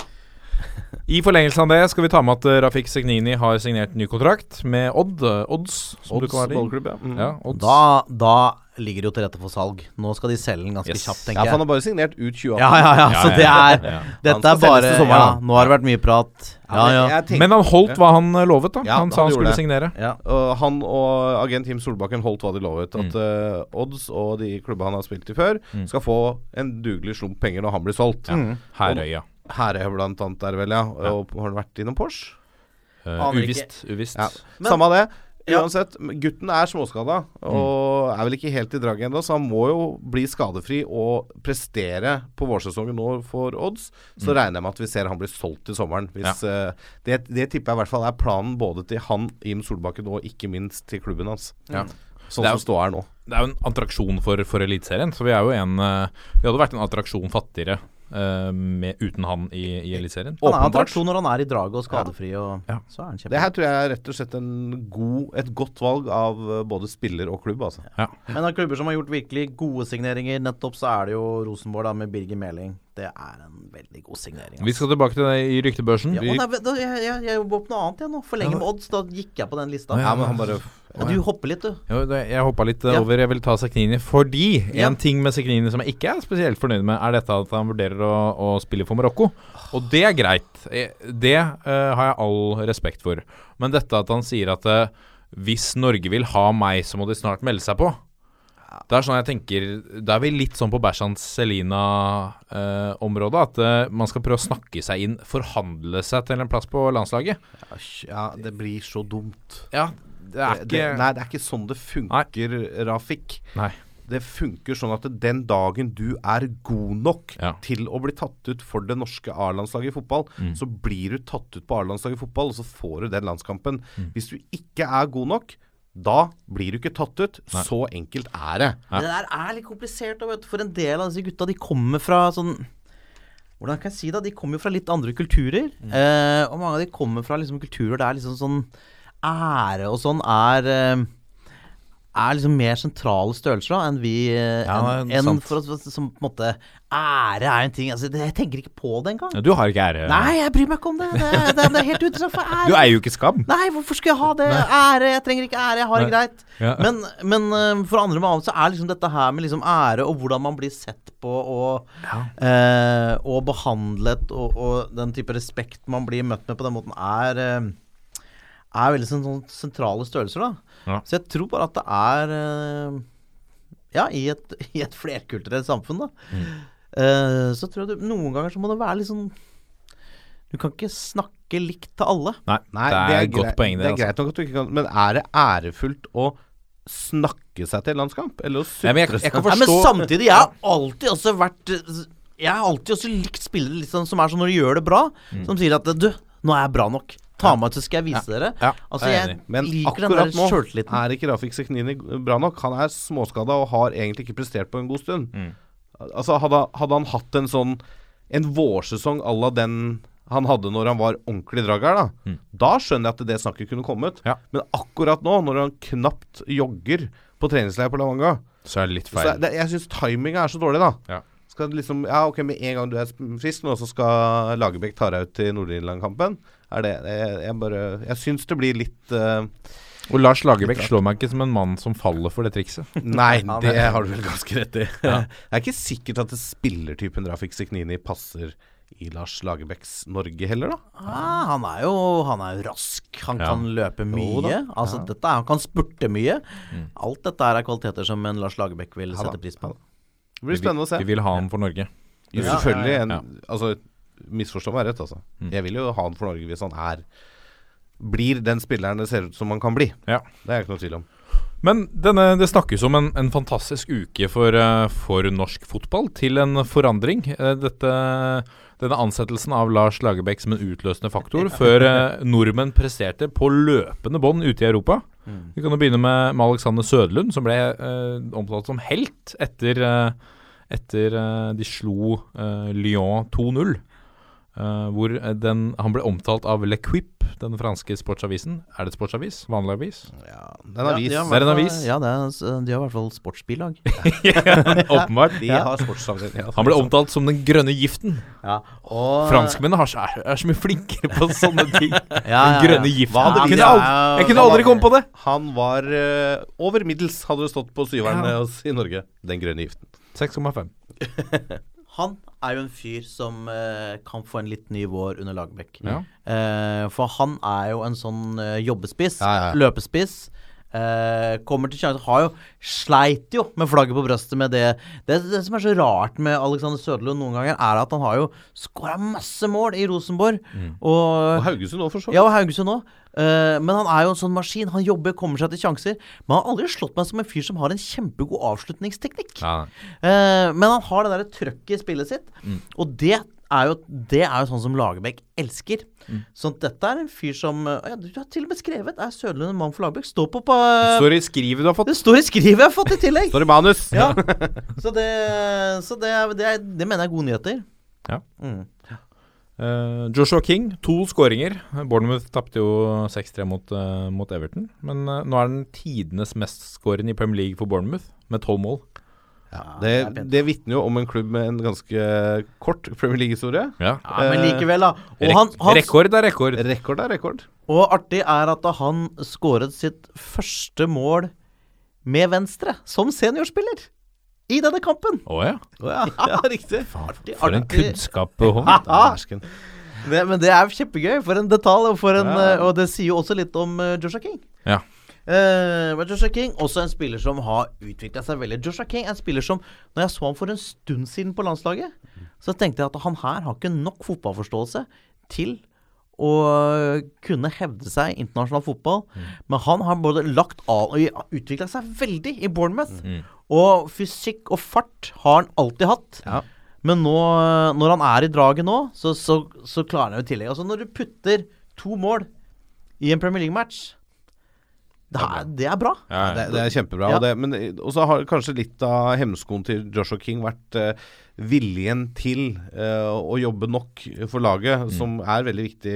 I forlengelse av det skal vi ta med at eh, Rafik Segnini har signert ny kontrakt med Odd. eh, Odds, som du
Odds
kan være
ballklubb, ja. Mm.
Ja, odds.
Da, da ligger det jo til rette for salg. Nå skal de selge den ganske
Yes.
kjapt,
Ja, for han har bare signert ut 2018.
Ja, ja, ja. Så
Ja,
det
ja,
er
ja.
Dette er bare
sommer,
ja. Nå har det vært mye prat. Ja, ja.
Tenker-
Men han holdt hva han eh, lovet, da.
Ja,
han sa
han
han skulle
det.
signere.
ja.
Og han og agent Team Solbakken holdt hva de lovet. At
Mm.
eh, Odds og de klubba han har spilt i før,
Mm.
skal få en dugelig slump penger når han blir solgt.
Mm.
Herøya.
Herøya blant annet der, vel, ja. Og har han vært innom Porsche?
Uh,
Aner ikke.
uvisst. Uvisst.
Ja.
Men-
Samme det.
Ja.
Uansett, gutten er småskada og er vel ikke helt i draget ennå, så han må jo bli skadefri og prestere på vårsesongen nå for odds. Så regner jeg med at vi ser han blir solgt til sommeren. Hvis, eh, det, det tipper jeg i hvert fall er planen både til han, Im Solbakken, og ikke minst til klubben hans.
Ja.
Sånn
Det er
som står her nå.
Det er jo en attraksjon for, for Eliteserien. Så vi er jo en eh, Vi hadde vært en attraksjon fattigere med, uten han i, i Eliteserien.
Han er attraksjon når han er i draget og skadefri, og
Ja.
så er han kjempe...
Det her tror jeg er rett og slett en god, et godt valg av eh, både spiller og klubb, altså.
Men av klubber som har gjort virkelig gode signeringer, nettopp så er det jo Rosenborg da med Birger Meling. Det er en veldig god signering.
Vi skal tilbake til det i ryktebørsen.
ja, nei, da, jeg, jeg, jeg jobber opp noe annet igjen nå. Forlenge med odds. Da gikk jeg på den lista.
Ja, men han bare
Ja, du hopper litt, du.
Jo, jeg hoppa litt
Ja.
over. Jeg vil ta Seknini fordi
Ja.
en ting med Seknini som jeg ikke er spesielt fornøyd med, er dette at han vurderer å, å spille for Marokko. Og det er greit. Det uh, har jeg all respekt for. Men dette at han sier at uh, hvis Norge vil ha meg, så må de snart melde seg på. Det er sånn jeg tenker Da er vi litt sånn på Bershans Selina-området. at eh, man skal prøve å snakke seg inn, forhandle seg til en plass på landslaget.
Ja, det blir så dumt.
Ja, det er
Det,
ikke
det, nei, det er ikke sånn det funker, Rafik.
Nei.
Det funker sånn at den dagen du er god nok
Ja.
til å bli tatt ut for det norske A-landslaget i fotball,
Mm.
så blir du tatt ut på A-landslaget i fotball, og så får du den landskampen.
Mm.
Hvis du ikke er god nok, da blir du ikke tatt ut.
Nei.
Så enkelt er det.
Ja.
Det der er litt komplisert. vet du. For en del av disse gutta, de kommer fra sånn Hvordan kan jeg si det? De kommer jo fra litt andre kulturer.
Mm.
Eh, og mange av de kommer fra liksom kulturer der liksom sånn ære og sånn er eh, er liksom mer sentrale størrelser da, enn vi eh,
Ja,
enn enn for oss som på en måte Ære er en ting altså, Jeg tenker ikke på det engang.
Du har ikke ære.
Nei, jeg bryr meg ikke om det. Det, det, det er helt utenfor For ære
Du eier jo ikke Skam.
Nei, hvorfor skulle jeg ha det? Ære, jeg trenger ikke ære, jeg har det greit.
Ja.
Men, men eh, for andre med annet så er liksom dette her med liksom ære og hvordan man blir sett på og, eh, og behandlet og, og den type respekt man blir møtt med på den måten, er eh, er veldig sånn, sentrale størrelser, da.
Ja.
Så jeg tror bare at det er eh, Ja, i et, i et flerkulturelt samfunn, da. eh, så tror jeg du, noen ganger så må det være litt sånn Du kan ikke snakke likt til alle.
Nei,
Nei,
det er et godt
greit-
poeng, det.
Det er
altså.
greit nok at du ikke kan Men er det ærefullt å snakke seg til landskamp? Eller å sutre
kan
Nei, men samtidig, jeg har alltid også vært Jeg har alltid også likt spillere sånn, som er sånn når de gjør det bra, som sier at du, nå er jeg bra nok. Ta meg så skal jeg vise dere.
Ja,
Altså,
jeg
jeg.
Men
liker den
akkurat
der
nå
sjøltilliten.
er ikke Rafik Sekhnini bra nok. Han er småskada og har egentlig ikke prestert på en god stund.
Mm.
Altså hadde, hadde han hatt en sånn En vårsesong à la den han hadde når han var ordentlig dragger, da,
Mm.
da skjønner jeg at det snakket kunne kommet.
Ja.
Men akkurat nå, når han knapt jogger på treningsleir på Lavanga,
Så er det litt feil.
er det, Jeg syns timinga er så dårlig, da.
Ja.
Skal liksom Ja, ok, med en gang du er frisk nå, så skal Lagerbäck ta deg ut til Nord-Irland-kampen. Er det Jeg, jeg bare Jeg syns det blir litt uh,
Og Lars Lagerbäck slår meg ikke som en mann som faller for det trikset.
Nei, det har du vel ganske rett i. Det er ikke sikkert at det spillertypen Rafik Siknini passer i Lars Lagerbäcks Norge heller, da.
Ah, han er jo Han er jo rask. Han
Ja.
kan løpe mye. altså dette er, Han kan spurte mye. Alt dette er kvaliteter som en Lars Lagerbäck vil
Ja
sette pris
ja
på.
Det blir spennende å se.
Vi vil ha han for Norge.
Ja,
selvfølgelig. En,
ja.
Altså, misforstå meg rett, altså.
Mm.
Jeg vil jo ha han for Norge hvis han er Blir den spilleren det ser ut som han kan bli.
Ja.
Det er ikke noe tvil om.
Men denne, det snakkes om en, en fantastisk uke for, eh, for norsk fotball, til en forandring. Eh, dette, denne ansettelsen av Lars Lagerbäck som en utløsende faktor, før eh, nordmenn presterte på løpende bånd ute i Europa. Vi kan jo begynne med, med Alexander Sødlund, som ble eh, omtalt som helt etter, eh, etter eh, de slo eh, Lyon 2-0. Eh, hvor eh, den, han ble omtalt av Le Quip, den franske sportsavisen. Er det et sportsavis? Vanlig avis?
Ja, det er en avis.
de har
er en avis.
Ja, det er, de har i hvert fall sportsbilag.
Åpenbart.
De har sportsavdeling. Ja,
Han ble omtalt som den grønne giften.
Ja, og
Franskmennene er, er så mye flinkere på sånne ting.
Ja,
Den
ja, ja.
grønne giften.
Hadde
kunne aldri, jeg kunne aldri komme på det!
Han var uh, over middels, hadde det stått på syveren
Ja.
i Norge. Den grønne giften.
6,5.
Han er jo en fyr som eh, kan få en litt ny vår under Lagerbäck.
Ja.
Eh, for han er jo en sånn eh, jobbespiss.
Ja, ja.
Løpespiss. Eh, kommer til sjanse Har jo Sleit jo med flagget på brøstet med det. det Det som er så rart med Alexander Søderlund noen ganger, er at han har jo skåra masse mål i Rosenborg. Og,
Og Haugesund òg, for så vidt.
ja, og Haugesund òg. Men han er jo en sånn maskin. Han jobber, kommer seg til sjanser. Men han har aldri slått meg som en fyr som har en kjempegod avslutningsteknikk.
Ja.
Uh, men han har det derre trøkket i spillet sitt,
Mm.
og det er, jo, det er jo sånn som Lagerbäck elsker.
Mm.
Så dette er en fyr som eh, ja, Du har til og med skrevet 'Er Søderlund en mann for Lagerbäck?' Står på, på
Står i skrivet du har fått.
Det står i skrivet jeg har fått i tillegg!
Står i manus.
ja. Så, det, så det, det, det mener jeg er gode nyheter.
Ja.
Mm.
Eh, Joshua King, to skåringer. Bournemouth tapte jo 6-3 mot, uh, mot Everton. Men uh, nå er den tidenes mestskårende i Premier League for Bournemouth, med tolv mål.
Det,
det er
det vitner jo om en klubb med en ganske kort Premier League-historie.
Ja.
Ja, men likevel, da. Og,
Rek
han, han,
rekord er rekord.
Rekord er rekord.
og artig er at da han skåret sitt første mål med venstre, som seniorspiller, i denne kampen.
Å ja.
Oh, ja. ja, riktig.
Artig,
For en kunnskap
Håvard.
Det, men det er kjempegøy. For en detalj, og, for en,
Ja.
og det sier jo også litt om uh, Joshua King.
Ja.
Uh, Joshua King, også en spiller som har utvikla seg veldig. Joshua King er en spiller som, når jeg så ham for en stund siden på landslaget, så tenkte jeg at han her har ikke nok fotballforståelse til å kunne hevde seg i internasjonal fotball. Men han har både lagt av og utvikla seg veldig i Bournemouth. Og fysikk og fart har han alltid hatt.
Ja.
Men nå, når han er i draget nå, så, så, så klarer han jo i tillegg. Altså Når du putter to mål i en Premier League-match det, er- det er bra.
Ja, ja.
Det, det er kjempebra.
Ja.
Og, det, men, og så har kanskje litt av hemskoen til Joshua King vært uh, viljen til uh, å jobbe nok for laget,
Mm.
som er veldig viktig.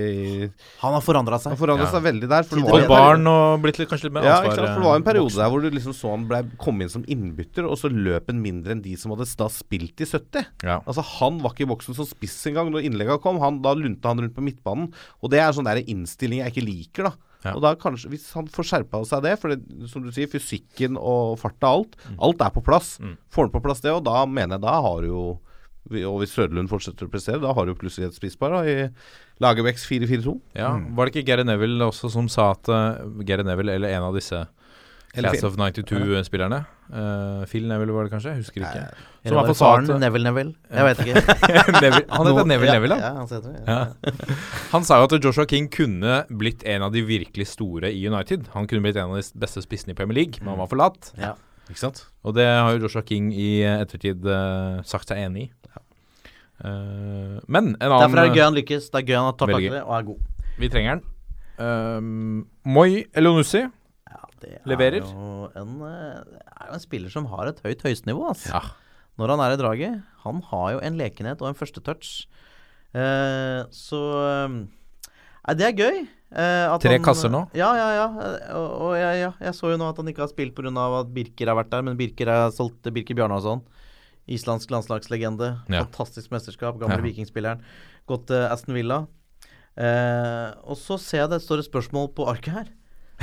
Han har forandra seg.
Han forandra
Ja.
seg veldig der. For det var
barn og blitt litt, kanskje litt mer
Ja,
ansvar.
ikke sant? for det var en periode
voksen.
der hvor du liksom så han ble, kom inn som innbytter, og så løp han mindre enn de som hadde da spilt i 70.
Ja.
Altså Han var ikke i boksen som spiss engang når innlegga kom. Han, da lunta han rundt på midtbanen. Og det er sånn der innstilling jeg ikke liker, da.
Ja.
Og da kanskje, Hvis han får skjerpa seg det, for det, som du sier, fysikken og farta, alt
Mm.
Alt er på plass. Får han på plass det, og da mener jeg da har jo Og hvis Søderlund fortsetter å prestere, da har du plutselig et spisspar i Lagerbäcks 4-4-2.
Ja, Var det ikke Gary Neville også som sa at uh, Gary Neville eller en av disse Class of 92-spillerne uh, Phil Neville var det kanskje? Jeg husker ikke.
Eller
Som i
var
hvert fall sa at
Neville Neville? Jeg vet ikke.
Neville, Han heter Neville Neville,
da.
ja.
Han heter det. Ja.
Han sa jo at Joshua King kunne blitt en av de virkelig store i United. Han kunne blitt en av de beste spissene i Premier League, men han var forlatt.
Ja.
Ikke sant?
Og det har jo Joshua King i ettertid uh, sagt seg enig i. Uh, men en annen
Derfor er det gøy han lykkes. Det er gøy han har tatt tak i det og er god.
Vi trenger den. Um, Moi Elonussi.
Ja, det
Leverer.
Er jo en, eh, det er jo en spiller som har et høyt høyestnivå, altså.
Ja.
Når han er i draget. Han har jo en lekenhet og en første touch. Eh, så eh, Nei, det er gøy. eh,
Tre
han-
kasser nå?
Ja, ja, ja. eh, Og, og jeg, ja, jeg så jo nå at han ikke har spilt pga. at Birker har vært der, men Birker er solgt til Birker Bjarnason. Islandsk landslagslegende.
Ja.
Fantastisk mesterskap. Gamle
Ja.
vikingspilleren. Gått til Aston Villa. Eh, og så ser jeg det står et spørsmål på arket her.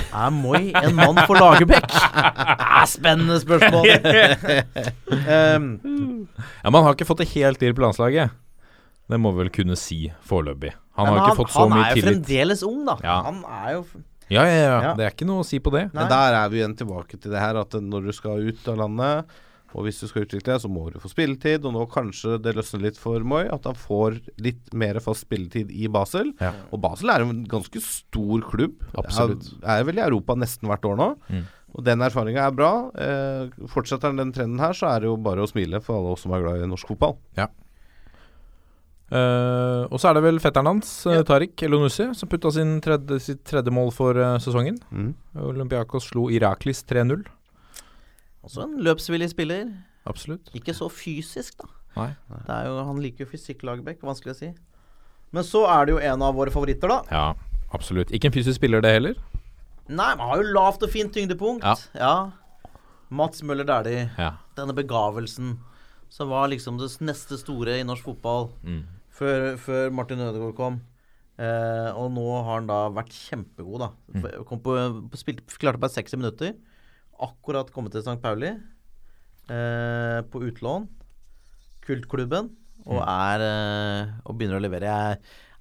Er Moi en mann for Lagerbäck? Ah, spennende spørsmål. um,
Ja, Man har ikke fått det helt til på landslaget. Det må vi vel kunne si foreløpig. Han har
han,
ikke fått så
han er jo fremdeles ung, da.
Ja.
Han er jo
Ja, ja, ja,
Ja.
Det er ikke noe å si på det.
Nei.
Men der er vi igjen tilbake til det her at når du skal ut av landet, og hvis du skal utvikle deg, så må du få spilletid. Og nå kanskje det løsner litt for Moi, at han får litt mer fast spilletid i Basel.
Ja.
Og Basel er en ganske stor klubb.
Absolutt.
Er, er vel i Europa nesten hvert år nå.
Mm.
Og den erfaringa er bra. Eh, fortsetter den trenden her, så er det jo bare å smile for alle oss som er glad i norsk fotball.
Eh, og så er det vel fetteren hans, ja. Tariq Elonussi, som putta sin tredje, sitt tredje mål for uh, sesongen.
Mm.
Olympiakos slo Iraklis 3-0.
Også en løpsvillig spiller.
Absolutt.
Ikke så fysisk, da.
Nei.
Det er jo, han liker jo fysikk, Lagerbäck. Vanskelig å si. Men så er det jo en av våre favoritter, da.
Ja, absolutt. Ikke en fysisk spiller, det heller.
Nei, man har jo lavt og fint tyngdepunkt.
Ja.
Mats Møller Dæhlie.
Ja.
Denne begavelsen som var liksom det neste store i norsk fotball
Mm.
før, før Martin Ødegaard kom. Eh, og nå har han da vært kjempegod, da.
Mm.
Kom på, på spilte, klarte bare 60 minutter. Akkurat kommet til St. Pauli. Eh, på utlån. Kultklubben. Og
Mm.
er eh, Og begynner å levere. Jeg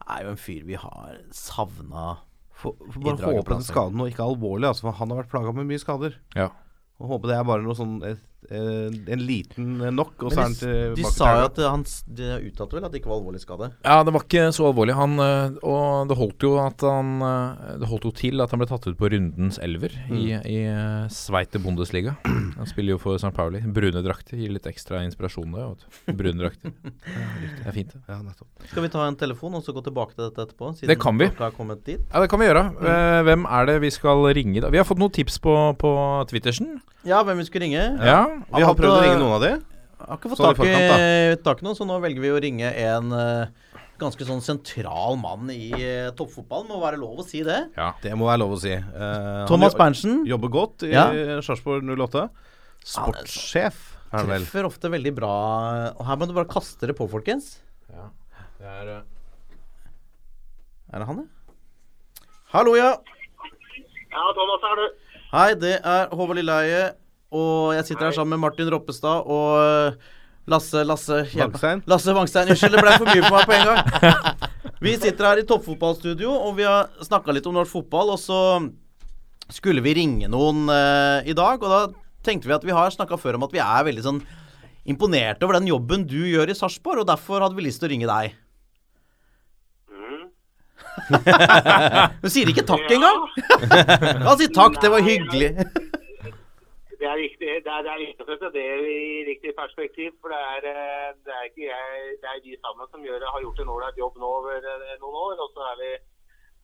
er jo en fyr vi har savna.
For, for bare
draget
håpe
på
den skaden nå ikke er alvorlig, altså, for han har vært plaga med mye skader.
Ja.
Og håpe det er bare noe sånn et, en liten eh, nok, og så er han tilbake
de sa jo at han De uttalte vel at det ikke var alvorlig skade?
Ja, det var ikke så alvorlig. Han, øh, og det holdt jo at han Det holdt jo til at han ble tatt ut på rundens elver i, i øh, Sveite Bundesliga. Han spiller jo for St. Pauli. Brune drakter gir litt ekstra inspirasjon der. vet. Brune drakter. Det er fint, det.
Ja.
Skal vi ta en telefon og så gå tilbake til dette etterpå? Siden
Det kan vi. Ja, det kan vi gjøre. Eh, hvem er det vi skal ringe? da? Vi har fått noen tips på, på Twittersen.
Ja, hvem vi skulle ringe?
Ja.
Vi har prøvd å ringe noen av de.
Jeg har ikke fått tak i, tak noen, så nå velger vi å ringe en uh, ganske sånn sentral mann i uh, toppfotballen. Må være lov å si det.
ja.
Det må være lov å si. Uh,
Thomas Berntsen
jobber godt i
Ja.
Sarpsborg 08. Sportssjef Ja,
treffer ofte veldig bra. Og her må du bare kaste det på, folkens.
Det er,
Er det han, ja? Hallo, ja.
Ja, Thomas er du.
Hei, det er Håvard Lilleheie. Og jeg sitter her sammen med Martin Roppestad og eh, Lasse Lasse
Vangstein.
Lasse Vangstein. Unnskyld, det ble for mye for meg på en gang. Vi sitter her i toppfotballstudio, og vi har snakka litt om norsk fotball. Og så skulle vi ringe noen eh, i dag, og da tenkte vi at vi har snakka før om at vi er veldig sånn imponerte over den jobben du gjør i Sarpsborg, og derfor hadde vi lyst til å ringe deg. Hun sier ikke takk engang! Han sier takk, det var hyggelig.
Det er viktig det er, det er å sette det i riktig perspektiv. For det er, eh, det er ikke jeg, det er vi sammen som gjør, har gjort en ålreit jobb nå over eh, noen år. Og så er vi,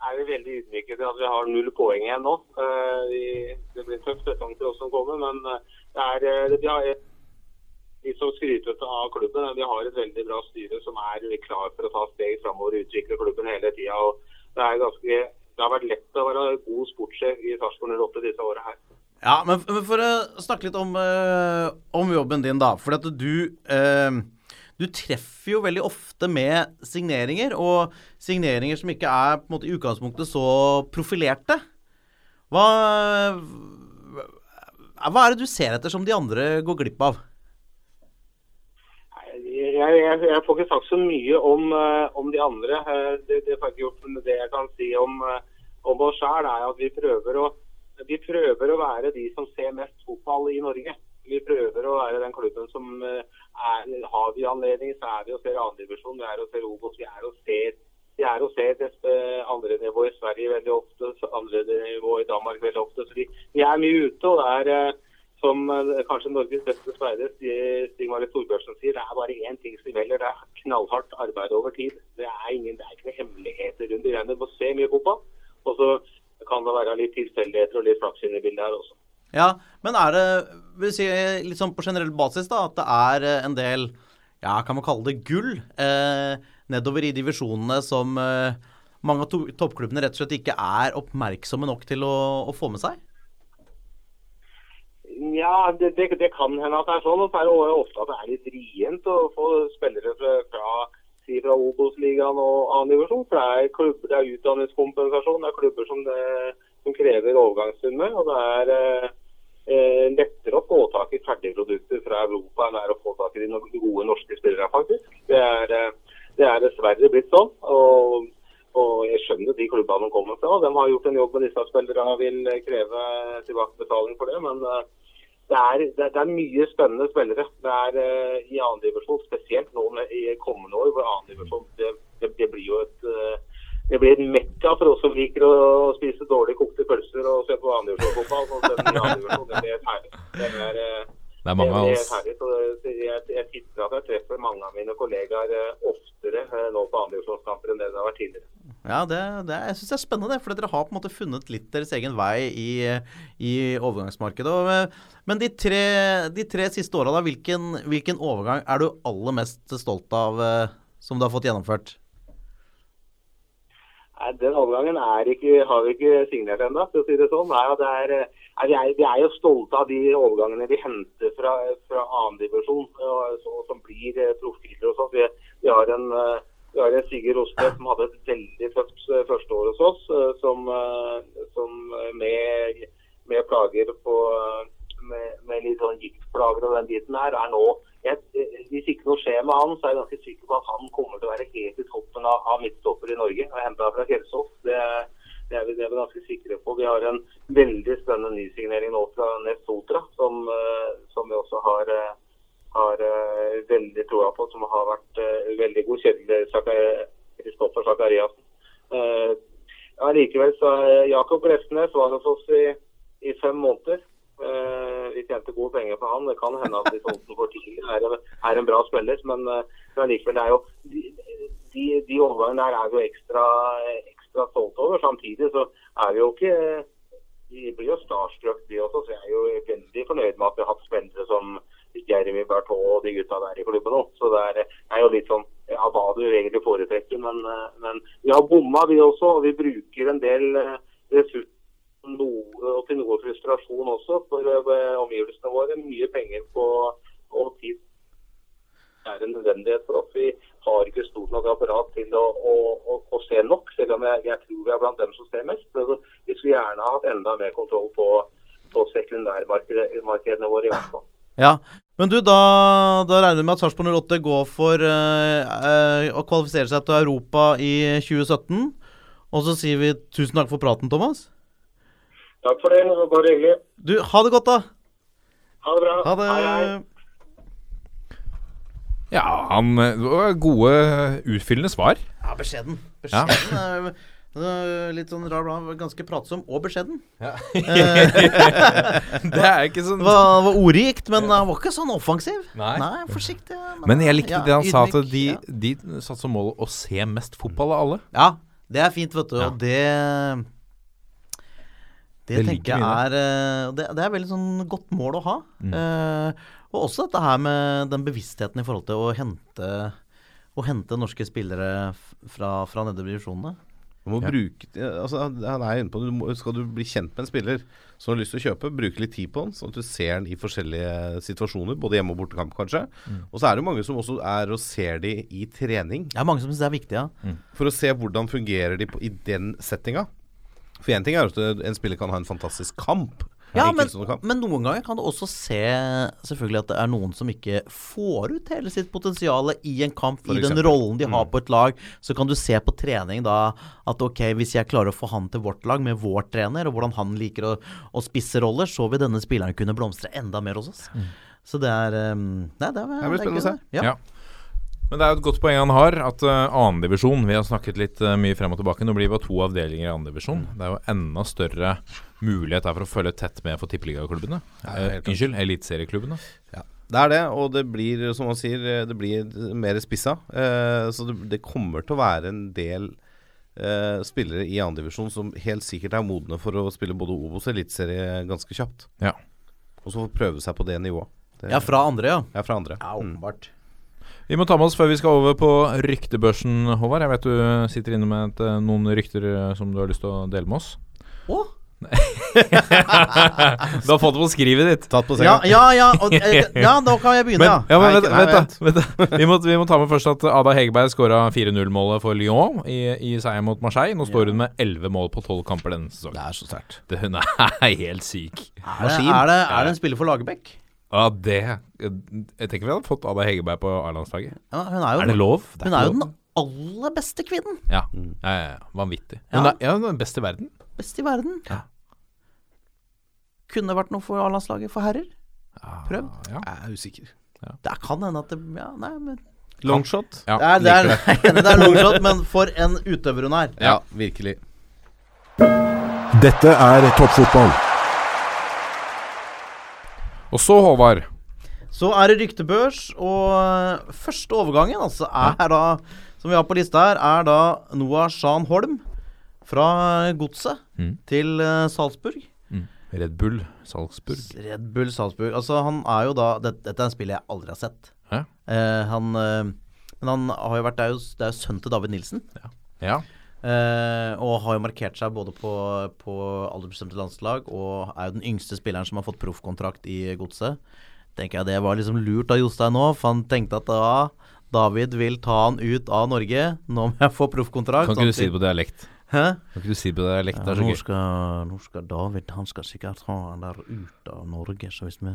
er vi veldig ydmyke til at vi har null poeng igjen nå. Eh, Det blir en tøff sesong til oss som kommer, men det er, vi har de som skryter av klubben. de har et veldig bra styre som er klar for å ta steg framover og utvikle klubben hele tida. Det det har vært lett å være god sportssjef i Sarpsborg 08 disse åra her.
Ja, men, for å snakke litt om, eh, om jobben din, da. For at du eh, Du treffer jo veldig ofte med signeringer, og signeringer som ikke er på en måte i utgangspunktet så profilerte. Hva Hva er det du ser etter som de andre går glipp av?
Jeg jeg, jeg, får ikke sagt så mye om, eh, om de andre. Det, det jeg gjort, men det jeg kan si om, om oss sjøl, er at vi prøver, å, vi prøver å være de som ser mest fotball i Norge. Vi prøver å være den klubben som eh, er, har vi anledning, så er vi og ser andredivisjon, vi er og ser Obos, vi er og ser vi er og ser det eh, andre nivå i Sverige veldig ofte, andre nivå i Danmark veldig ofte. Så vi, vi er mye ute. og det er eh, som eh, kanskje Norges beste speider, Stig Stig Marit Thorbjørnsen, sier, det er bare én ting som gjelder. Det er knallhardt arbeid over tid. Det er, ingen, det er ikke noen hemmeligheter rundt det. Du må se mye fotball. Og så kan det være litt tilfeldigheter og litt flaks inne i bildet her også.
Ja, men er det vil si, litt sånn på generell basis da, at det er eh, en del ja, kan man kalle det gull eh, nedover i divisjonene som eh, mange av to toppklubbene rett og slett ikke er oppmerksomme nok til å, å få med seg?
Ja, det, det, det, kan hende at det er sånn. Og så er det ofte at det er litt vrient å få spillere fra, si fra Obos-ligaen og annen divisjon. For det er, klubber, det er utdanningskompensasjon, det er klubber som, det, som krever overgangssummer. Og det er eh, lettere å få tak i ferdigprodukter fra Europa enn det er å få tak i de gode norske spillere, faktisk. Det er, eh, det er dessverre blitt sånn. og og jeg skjønner de klubbene de kommer fra. De har gjort en jobb med disse spillerne og vil kreve tilbakebetaling for det. Men eh, det er, det, det er, mye spennende spillere. Det er uh, i annendivisjon, spesielt nå i kommende år, hvor annendivisjon det, det, det blir jo et uh, det blir et mekka for oss som liker å spise dårlig kokte pølser og se på andredivisjonsfotball. Det, det. Det er, uh,
det er mange av oss.
Herlig, jeg, jeg tipper at jeg treffer mange av mine kollegaer oftere nå på andredivisjonskamper enn det det har vært tidligere.
Ja, det, det, jeg syns det er spennende, for dere har på en måte funnet litt deres egen vei i, i overgangsmarkedet. Og, men de tre, de tre siste åra, hvilken, hvilken, overgang er du aller mest stolt av eh, som du har fått gjennomført?
Nei, Den overgangen ikke, har vi ikke signert ennå, for å si det sånn. Nei, det er, er, vi, er, vi, er, jo stolte av de overgangene vi henter fra, fra annendivisjon, som blir eh, profiler og sånn. Vi, vi har en eh, vi har en Sigurd Rosted som hadde et veldig tøft eh, første hos oss, eh, som, eh, som med, med, plager på med, med litt sånn giktplager og den biten her, er nå jeg, Hvis ikke noe skjer med han, så er jeg ganske sikker på at han kommer til å være helt i toppen av, av midtstopper i Norge. og Henta fra Kjelsås. Det, det, er vi, det er ganske sikre på. Vi har en veldig spennende nysignering nå fra Nest Sotra, som, som vi også har har uh, veldig troa på, som har vært uh, veldig god. Kjedelig Kristoffer Sakariassen. Ja, likevel så Jakob Glefsnes var hos oss i, i fem måneder. Uh, vi tjente gode penger på han. Det kan hende at vi solgte den for tidlig. Er, er en bra spiller, men, men likevel, det er jo de, de, de overgangene der er vi jo ekstra, ekstra stolte over. Samtidig så er vi jo ikke Vi blir jo starstruck, vi også. Så jeg er jo veldig fornøyd med at vi har hatt spillere som Jeremy Berthaud og de gutta der i klubben òg. Så det er, er, jo litt sånn ja, hva du egentlig foretrekker. Men, eh, men vi har bomma, vi også. Og vi bruker en del eh, ressurser og til noe frustrasjon også for uh, omgivelsene våre. Mye penger på, og tid det er en nødvendighet for oss. Vi har ikke stort nok apparat til å, å, å, å se nok, selv om jeg, jeg, tror vi er blant dem som ser mest. Men vi skulle gjerne hatt enda mer kontroll på, på sekundærmarkedene våre. i hvert fall.
Ja, men du, da, da regner vi med at Sarpsborg 08 går for uh, uh, å kvalifisere seg til Europa i 2017. Og så sier vi tusen takk for praten, Thomas.
Takk for det. Det var bare hyggelig.
Du, ha det godt, da.
Ha det bra.
Ha det.
Hei, hei.
Ja, han det var gode, utfyllende svar.
Ja, beskjeden. Beskjeden. Ja. Litt sånn rar blad, ganske pratsom og beskjeden. Ja.
det er ikke sånn
Det var, var ordrikt, men han var ikke sånn offensiv.
Nei,
Nei Forsiktig. Men,
men jeg likte
ja,
det han
ydmyk,
sa, at de,
ja.
de satte som mål å se mest fotball av alle.
Ja, det er fint, vet du. Og det Det,
Det
tenker jeg er eh, det, det er veldig sånn godt mål å ha.
Mm.
Uh, og også dette her med den bevisstheten i forhold til å hente Å hente norske spillere fra, fra nedover divisjonene.
Du må
Ja.
bruke altså, Han er inne på. Du må, Skal du bli kjent med en spiller som har lyst til å kjøpe, bruke litt tid på han, sånn at du ser han i forskjellige situasjoner, både hjemme- og bortekamp kanskje. Og så er det mange som også er og ser de i trening,
Det er mange som syns det er viktig, ja.
for å se hvordan fungerer de på, i den settinga. For én ting er at en spiller kan ha en fantastisk kamp,
Ja, men, men noen ganger kan du også se selvfølgelig at det er noen som ikke får ut hele sitt potensial i en kamp,
For
i den rollen de har
Mm.
på et lag. Så kan du se på trening da at ok, hvis jeg klarer å få han til vårt lag med vår trener, og hvordan han liker å, å spisse roller, så vil denne spilleren kunne blomstre enda mer hos oss. Så det er um, Nei, det, er,
Det blir spennende å se.
Ja.
Ja. Men det er jo et godt poeng han har, at uh, annendivisjon Vi har snakket litt uh, mye frem og tilbake. Nå blir det bare to avdelinger i annendivisjon. Det er jo enda større mulighet er for å følge tett med for tippeligaklubbene.
Ja,
Eh, unnskyld, eliteserieklubbene.
Det er det, og det blir, som man sier, eh, det blir mer spissa. Eh, så det, det kommer til å være en del eh, spillere i andredivisjon som helt sikkert er modne for å spille både Obos og Eliteserie ganske kjapt.
Ja.
Og så få prøve seg på det nivået. Det,
ja, fra andre, ja.
ja, fra andre.
Ja,
Mm.
åpenbart.
Vi må ta med oss før vi skal over på ryktebørsen, Håvard. Jeg vet du sitter inne med et, uh, noen rykter uh, som du har lyst til å dele med oss.
Å?
Du har fått det på skrivet ditt.
Tatt på
Ja,
senga.
ja, ja, og, eh, ja, da kan jeg begynne,
Men,
ja.
men vent, vent, vent. Vi, må, vi må ta med først at Ada Hegerberg skåra 4-0-målet for Lyon i, i seieren mot Marseille. Nå står hun med 11 mål på 12 kamper denne sesongen.
Det er så sterkt.
Hun er helt syk.
Er det, er, det, er det en spiller for Lagerbäck?
Ja, det Jeg tenker vi hadde fått Ada Hegerberg på A-landslaget.
Ja, hun er jo,
Er det lov? Det
hun er jo den aller beste kvinnen.
Ja, ja, ja, ja. vanvittig. Hun er, ja, hun er den beste i verden.
Best i verden.
Ja.
Kunne vært noe for A-landslaget for herrer. Prøv.
Ja.
Jeg er usikker.
Det kan hende at det Ja, nei, men
Longshot?
Ja,
Det er, det er, det er longshot, men for en utøver hun er.
Ja, virkelig.
Dette er toppfotball.
Og så, Håvard.
Så er det ryktebørs, og øh, første overgangen altså er da, som vi har på lista her, er da Noah Shan Holm fra Godset
Mm.
til øh, Salzburg.
Red Bull Salzburg.
Red Bull Salzburg. Altså, han er jo da det, Dette er en spiller jeg aldri har sett. Eh, han øh, Men han har jo vært Det er jo, det er jo sønnen til David Nilsen.
Ja.
Eh, og har jo markert seg både på, på aldersbestemte landslag og er jo den yngste spilleren som har fått proffkontrakt i Godset. Tenker jeg Det var liksom lurt av Jostein nå, for han tenkte at da David vil ta han ut av Norge. Nå må jeg få proffkontrakt.
Kan ikke du si det på dialekt?
Hæ?
Kan ikke du si på dialekt? Det er så
nå, skal, nå skal David Han skal sikkert ha han der ut av Norge. Så hvis vi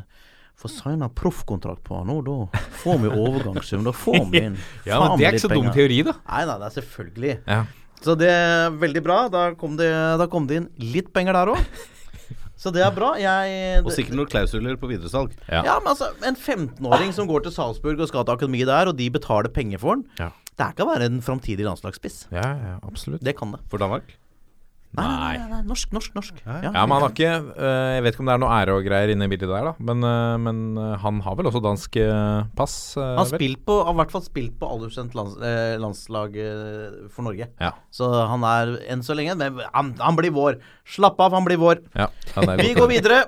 får signa proffkontrakt på han nå, da får vi overgangssum. Da får vi inn
Ja, men Det er ikke så dum teori, da.
Nei, da, det er selvfølgelig.
Ja.
Så det er veldig bra. Da kom det, da kom det inn litt penger der òg. Så det er bra. Jeg
Og sikkert noen klausuler på videresalg.
Ja.
Ja, men altså, en 15-åring som går til Salzburg og skal til akademi der, og de betaler penger for den,
Ja.
Det kan være en framtidig landslagsspiss.
Ja, ja, absolutt.
Det kan det.
For Danmark?
Nei, nei, nei, nei. norsk, norsk, norsk. Ja,
Ja, men han har ikke uh, Jeg vet ikke om det er noe ære og greier inne i bildet der, da. Men, uh, men uh, han har vel også dansk pass?
Han har i hvert fall spilt på aldersbestemt lands, landslag for Norge.
Ja.
Så han er enn så lenge Men han, han blir vår. Slapp av, han blir vår.
ja han er
Vi går videre.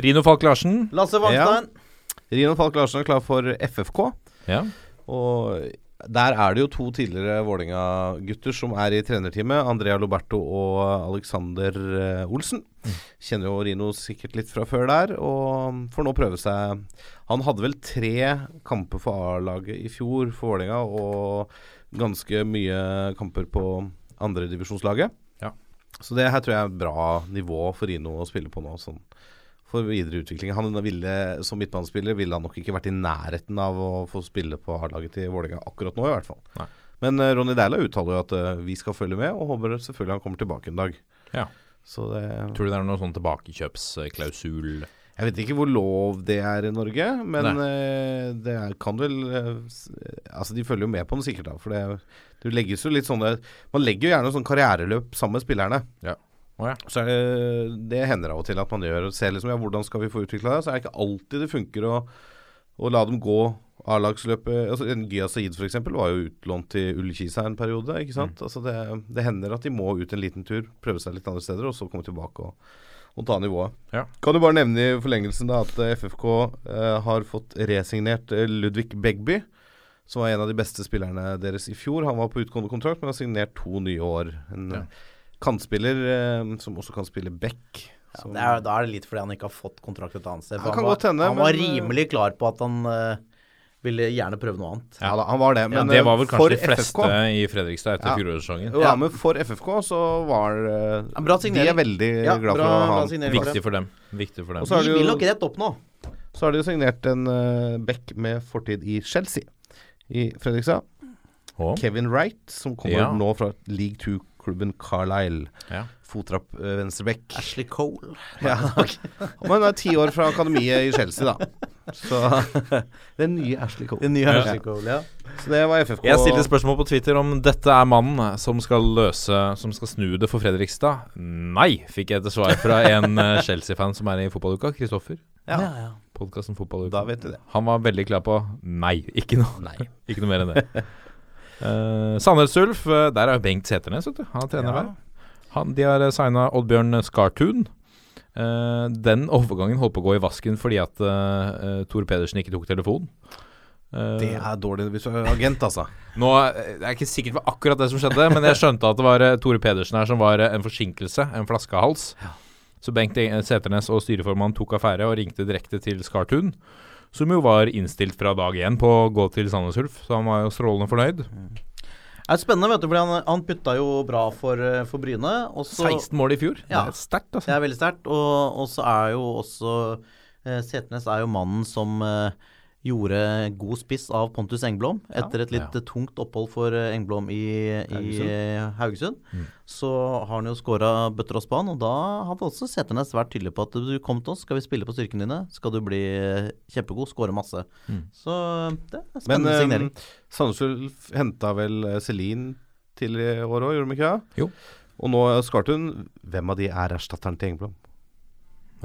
Rino Falk Larsen.
Lasse Wangstein.
Rino Falk Larsen er klar for FFK.
Ja.
Og der er det jo to tidligere Vålerenga-gutter som er i trenerteamet. Andrea Loberto og Alexander eh, Olsen. Kjenner jo Rino sikkert litt fra før der, og får nå prøve seg Han hadde vel tre kamper for A-laget i fjor for Vålerenga, og ganske mye kamper på andredivisjonslaget.
Ja.
Så det her tror jeg er et bra nivå for Rino å spille på nå. Sånn for videre utvikling. Han ville, Som midtbanespiller ville han nok ikke vært i nærheten av å få spille på A-laget til Vålerenga akkurat nå, i hvert fall.
Nei.
Men eh, Ronny Deila uttaler jo at uh, vi skal følge med, og håper selvfølgelig han kommer tilbake en dag.
Ja.
Så det
Tror du det er noen sånn tilbakekjøpsklausul?
Jeg vet ikke hvor lov det er i Norge, men eh, det er, kan vel uh, Altså, de følger jo med på den sikkert, da. For det, det legges jo litt sånne Man legger jo gjerne sånn karriereløp sammen med spillerne.
Ja. Å ja.
Så det, det hender av og til at man gjør Ser liksom ja, hvordan skal vi få utvikla det. Så er det ikke alltid det funker å, å la dem gå A-lagsløpet altså, en Gya Saeed f.eks. var jo utlånt til Ullkisa en periode. ikke sant? Altså det, det hender at de må ut en liten tur, prøve seg litt andre steder, og så komme tilbake og, og ta nivået.
Ja.
Kan du bare nevne i forlengelsen da at eh, FFK eh, har fått resignert eh, Ludvig Begby, som var en av de beste spillerne deres i fjor. Han var på utgående kontrakt, men har signert to nye år. En
Ja.
Eh, kantspiller eh, som også kan spille back.
Ja, er, da er det litt fordi han ikke har fått kontrakt et annet sted.
Han,
han var,
tenne,
han
men, var,
rimelig klar på at han eh, ville gjerne prøve noe annet.
Ja da, han var det. Men
det var vel
eh,
kanskje de fleste
FFK
i Fredrikstad etter
Ja.
fjorårssesongen.
Ja, men for FFK så var eh,
Ja, bra
De er veldig
Ja,
glad
bra-
for å ha han.
Viktig for dem. Viktig for dem.
Og så
De vil nok rett opp nå.
Så har de jo signert en uh, back med fortid i Chelsea i Fredrikstad. Kevin Wright, som kommer
Ja.
nå fra League Two-klubben Carlisle.
Ja.
Fotrapp uh, venstreback.
Ashley Cole.
Ja. Men han er ti år fra akademiet i Chelsea, da. Så Den nye Ashley Cole.
Den nye
Ja.
Ashley Cole, ja.
Så det var FFK.
Jeg stilte spørsmål på Twitter om dette er mannen som skal løse Som skal snu det for Fredrikstad. Nei, fikk jeg til svar fra en eh, Chelsea-fan som er i fotballuka. Kristoffer.
Ja.
Ja, ja.
Podkasten Fotballuka.
Da vet du det.
Han var veldig klar på nei. Ikke noe, ikke noe mer enn det. Uh, Sandnes Ulf, eh, der er jo Bengt Seternes, vet du. Han er trener
Ja.
der. Han, de har signa Oddbjørn Skartun. Uh, den overgangen holdt på å gå i vasken fordi at uh, Tor Pedersen ikke tok telefonen. Uh,
Det er dårlig hvis du er agent, altså.
nå eh, Det er ikke sikkert det var akkurat det som skjedde, men jeg skjønte at det var eh, Tore Pedersen her som var eh, en forsinkelse, en flaskehals. Så Bengt eh, Seternes og styreformannen tok affære og ringte direkte til Skartun, som jo var innstilt fra dag én på å gå til Sandnes Ulf, så han var jo strålende fornøyd.
Det er spennende, vet du, fordi han, han putta jo bra for, eh, for Bryne. Også,
16 mål i fjor.
Ja.
Det er sterkt, altså.
Det er veldig sterkt. Og, og så er jo også eh, Setnes er jo mannen som eh, gjorde god spiss av Pontus Engblom etter et litt
Ja.
eh, tungt opphold for eh, Engblom i, i
Haugesund.
eh, Haugesund.
Mm.
Så har han jo skåra bøtter og spann, og da hadde også Seternes vært tydelig på at du kom til oss, skal vi spille på styrkene dine, skal du bli eh, kjempegod, skåre masse.
Mm.
Så det er
Men
spennende
Men,
signering.
Sandnes Ulf henta vel eh, Celine tidligere i år òg, gjorde de ikke det?
Jo.
Og nå skarte Skartun. Hvem av de er erstatteren til Engblom?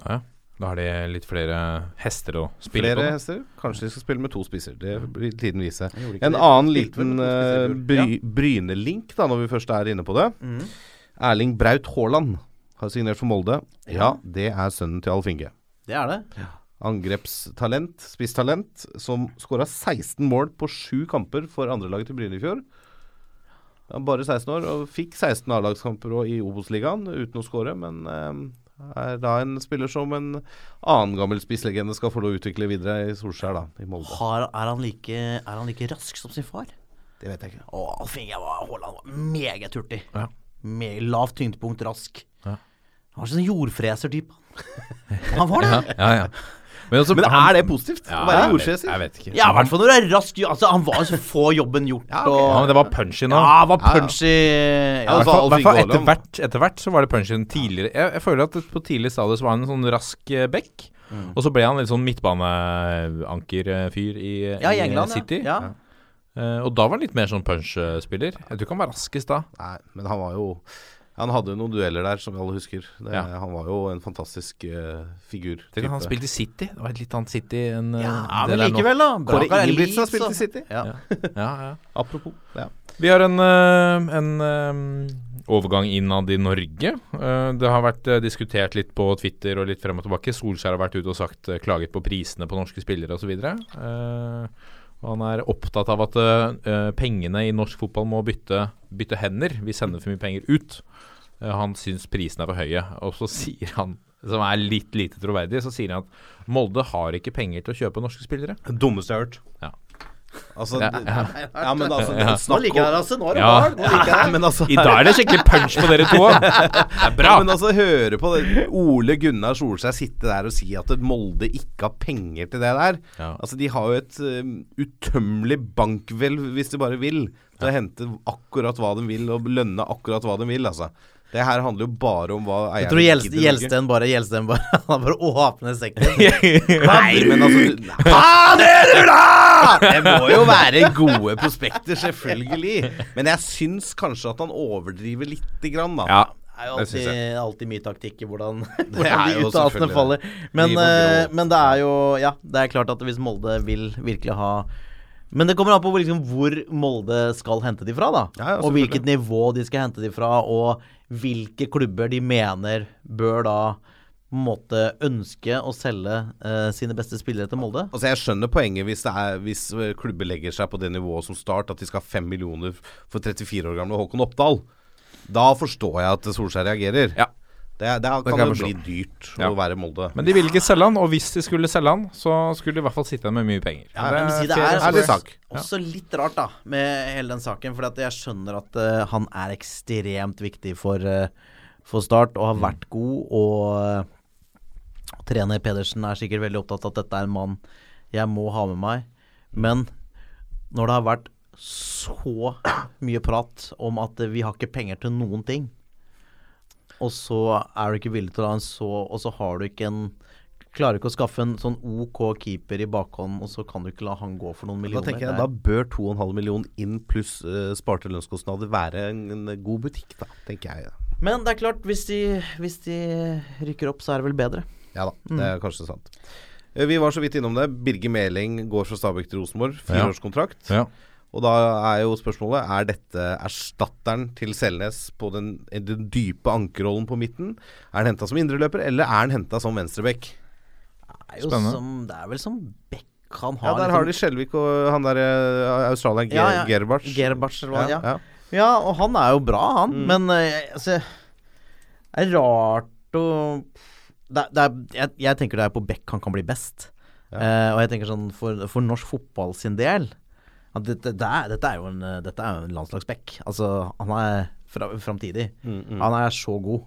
Ja, ja. Da har de litt flere hester å spille
Flere
på. Flere
hester? Kanskje de skal spille med to spisser. Det blir tiden vise. En
det.
annen liten uh, bry, Bryne-link, da, når vi først er inne på det.
Mm.
Erling Braut Haaland har signert for Molde. Ja, det er sønnen til Alf Inge.
Det er det.
Angrepstalent, spisstalent, som skåra 16 mål på sju kamper for andrelaget til Bryne i fjor. Han er bare 16 år og fikk 16 A-lagskamper i Obos-ligaen uten å skåre, men eh, er da en spiller som en annen gammel spisslegende skal få lov å utvikle videre i Solskjær, da, i Molde.
Har, er, han like, er han like rask som sin far?
Det vet jeg ikke.
Å, Alf Inge var Haaland var meget hurtig.
Ja.
Med lavt tyngdepunkt, rask.
Ja.
Han var sånn jordfreser-type. han var det.
Ja, ja, ja. Men, også,
Men
han-
er det positivt?
Ja,
å være jordsjefer?
Jeg vet ikke.
Ja, i hvert fall når du er rask. Altså, han var så få jobben gjort.
Ja, okay.
og,
Ja, men det var punchy nå.
ja, han var punchy. Ja,
I hvert fall, etter, hvert, etter hvert så var det punchy tidligere. Jeg, jeg føler at på tidlig stadium så var han en sånn rask bekk. back.
Mm.
Og så ble han litt sånn midtbaneankerfyr i,
Ja, i
i
England,
City.
ja. ja.
Uh, og da var han litt mer sånn punch-spiller. Jeg tror ikke han var raskest da.
Nei, men han var jo Han hadde jo noen dueller der, som vi alle husker. Det,
Ja.
Han var jo en fantastisk uh, figur.
Tenk at han spilte i City. Det var et litt annet City enn eh,
Ja,
det
men
der nå.
likevel, da.
Kåre Ingebrigtsen har spilt i City.
Ja.
Ja, ja.
Apropos. Ja.
Vi har en, uh, en eh, overgang innad i Norge. Eh, det har vært eh, diskutert litt på Twitter og litt frem og tilbake. Solskjær har vært ute og sagt eh, klaget på prisene på norske spillere osv. Uh, og han er opptatt av at uh, pengene i norsk fotball må bytte, bytte hender. Vi sender for mye penger ut. Uh, han syns prisene er for høye. Og så sier han, som er litt lite troverdig, så sier han at Molde har ikke penger til å kjøpe norske spillere.
Det dummeste jeg har hørt.
Ja.
Altså,
Ja, ja.
ja, men altså
Ja.
Nå liker jeg
om
altså. Nå er det
Ja.
barn.
Men altså
I dag er det skikkelig punch på dere to. Det er bra.
Ja, men altså, høre på det. Ole Gunnar Solskjær sitte der og si at Molde ikke har penger til det der.
Ja.
Altså, De har jo et um, utømmelig bankhvelv, hvis de bare vil, til å hente akkurat hva de vil, og lønne akkurat hva de vil, altså. Det her handler jo bare om hva
Jeg
eierne
tror. Gjelsten bare Gjelsten bare Han bare åpner sekken.
Nei, men altså du- det du da?! Det må jo være gode prospekter, selvfølgelig. Men jeg syns kanskje at han overdriver lite grann, da.
Ja,
Det er jo alltid, alltid mye taktikk i hvordan, hvordan de uttalelsene faller. Men, eh, men det er jo Ja, det er klart at hvis Molde vil virkelig ha men det kommer an på hvor, liksom, hvor Molde skal hente de fra, da.
Ja, ja,
og hvilket nivå de skal hente de fra, og hvilke klubber de mener bør da på en måte ønske å selge eh, sine beste spillere til Molde.
Altså Jeg skjønner poenget hvis, er, hvis eh, klubber legger seg på det nivået som Start, at de skal ha fem millioner for 34 år gamle Håkon Oppdal. Da forstår jeg at Solskjær reagerer.
Ja.
Det, det,
Det
kan
det
jo bli dyrt
Ja.
å være Molde.
Men de ville ikke selge han, og hvis de skulle selge han, så skulle de i hvert fall sitte igjen med mye penger.
Ja, men si det
fair
er
ærlig
også,
sak.
også litt rart, da, med hele den saken. For jeg skjønner at uh, han er ekstremt viktig for, uh, for Start, og har vært god. Og uh, trener Pedersen er sikkert veldig opptatt av at dette er en mann jeg må ha med meg. Men når det har vært så mye prat om at vi har ikke penger til noen ting, og så er du ikke villig til å ha en så Og så har du ikke en Klarer ikke å skaffe en sånn OK keeper i bakhånd, og så kan du ikke la han gå for noen millioner.
Da tenker jeg Da bør 2,5 million inn pluss uh, sparte lønnskostnader være en, en god butikk, da, tenker jeg.
Men det er klart, hvis de, hvis de rykker opp, så er det vel bedre.
Ja da, det er kanskje sant. Eh, Vi var så vidt innom det. Birger Meling går fra Stabæk til Rosenborg. Fireårskontrakt.
Ja.
Og da er jo spørsmålet Er dette erstatteren til Selnes på den, den dype ankerrollen på midten? Er han henta som indreløper, eller er han henta som venstrebekk?
Det er, jo
Spennende.
som, det er vel som bekk han har Ja,
der har de Skjelvik og han der uh, australieren Ger
Ja, ja. Gerbach. Gerbach
ja,
ja.
ja.
Ja, og han er jo bra, han.
Mm.
Men eh, altså Det er rart å det, det er, jeg, jeg tenker det er på Beck han kan bli best. Eh, og jeg tenker sånn for, for norsk fotball sin del dette, det er, dette er jo en, eh, dette er en landslagsback. Altså, han er fra, framtidig.
Mm,
Han er så god.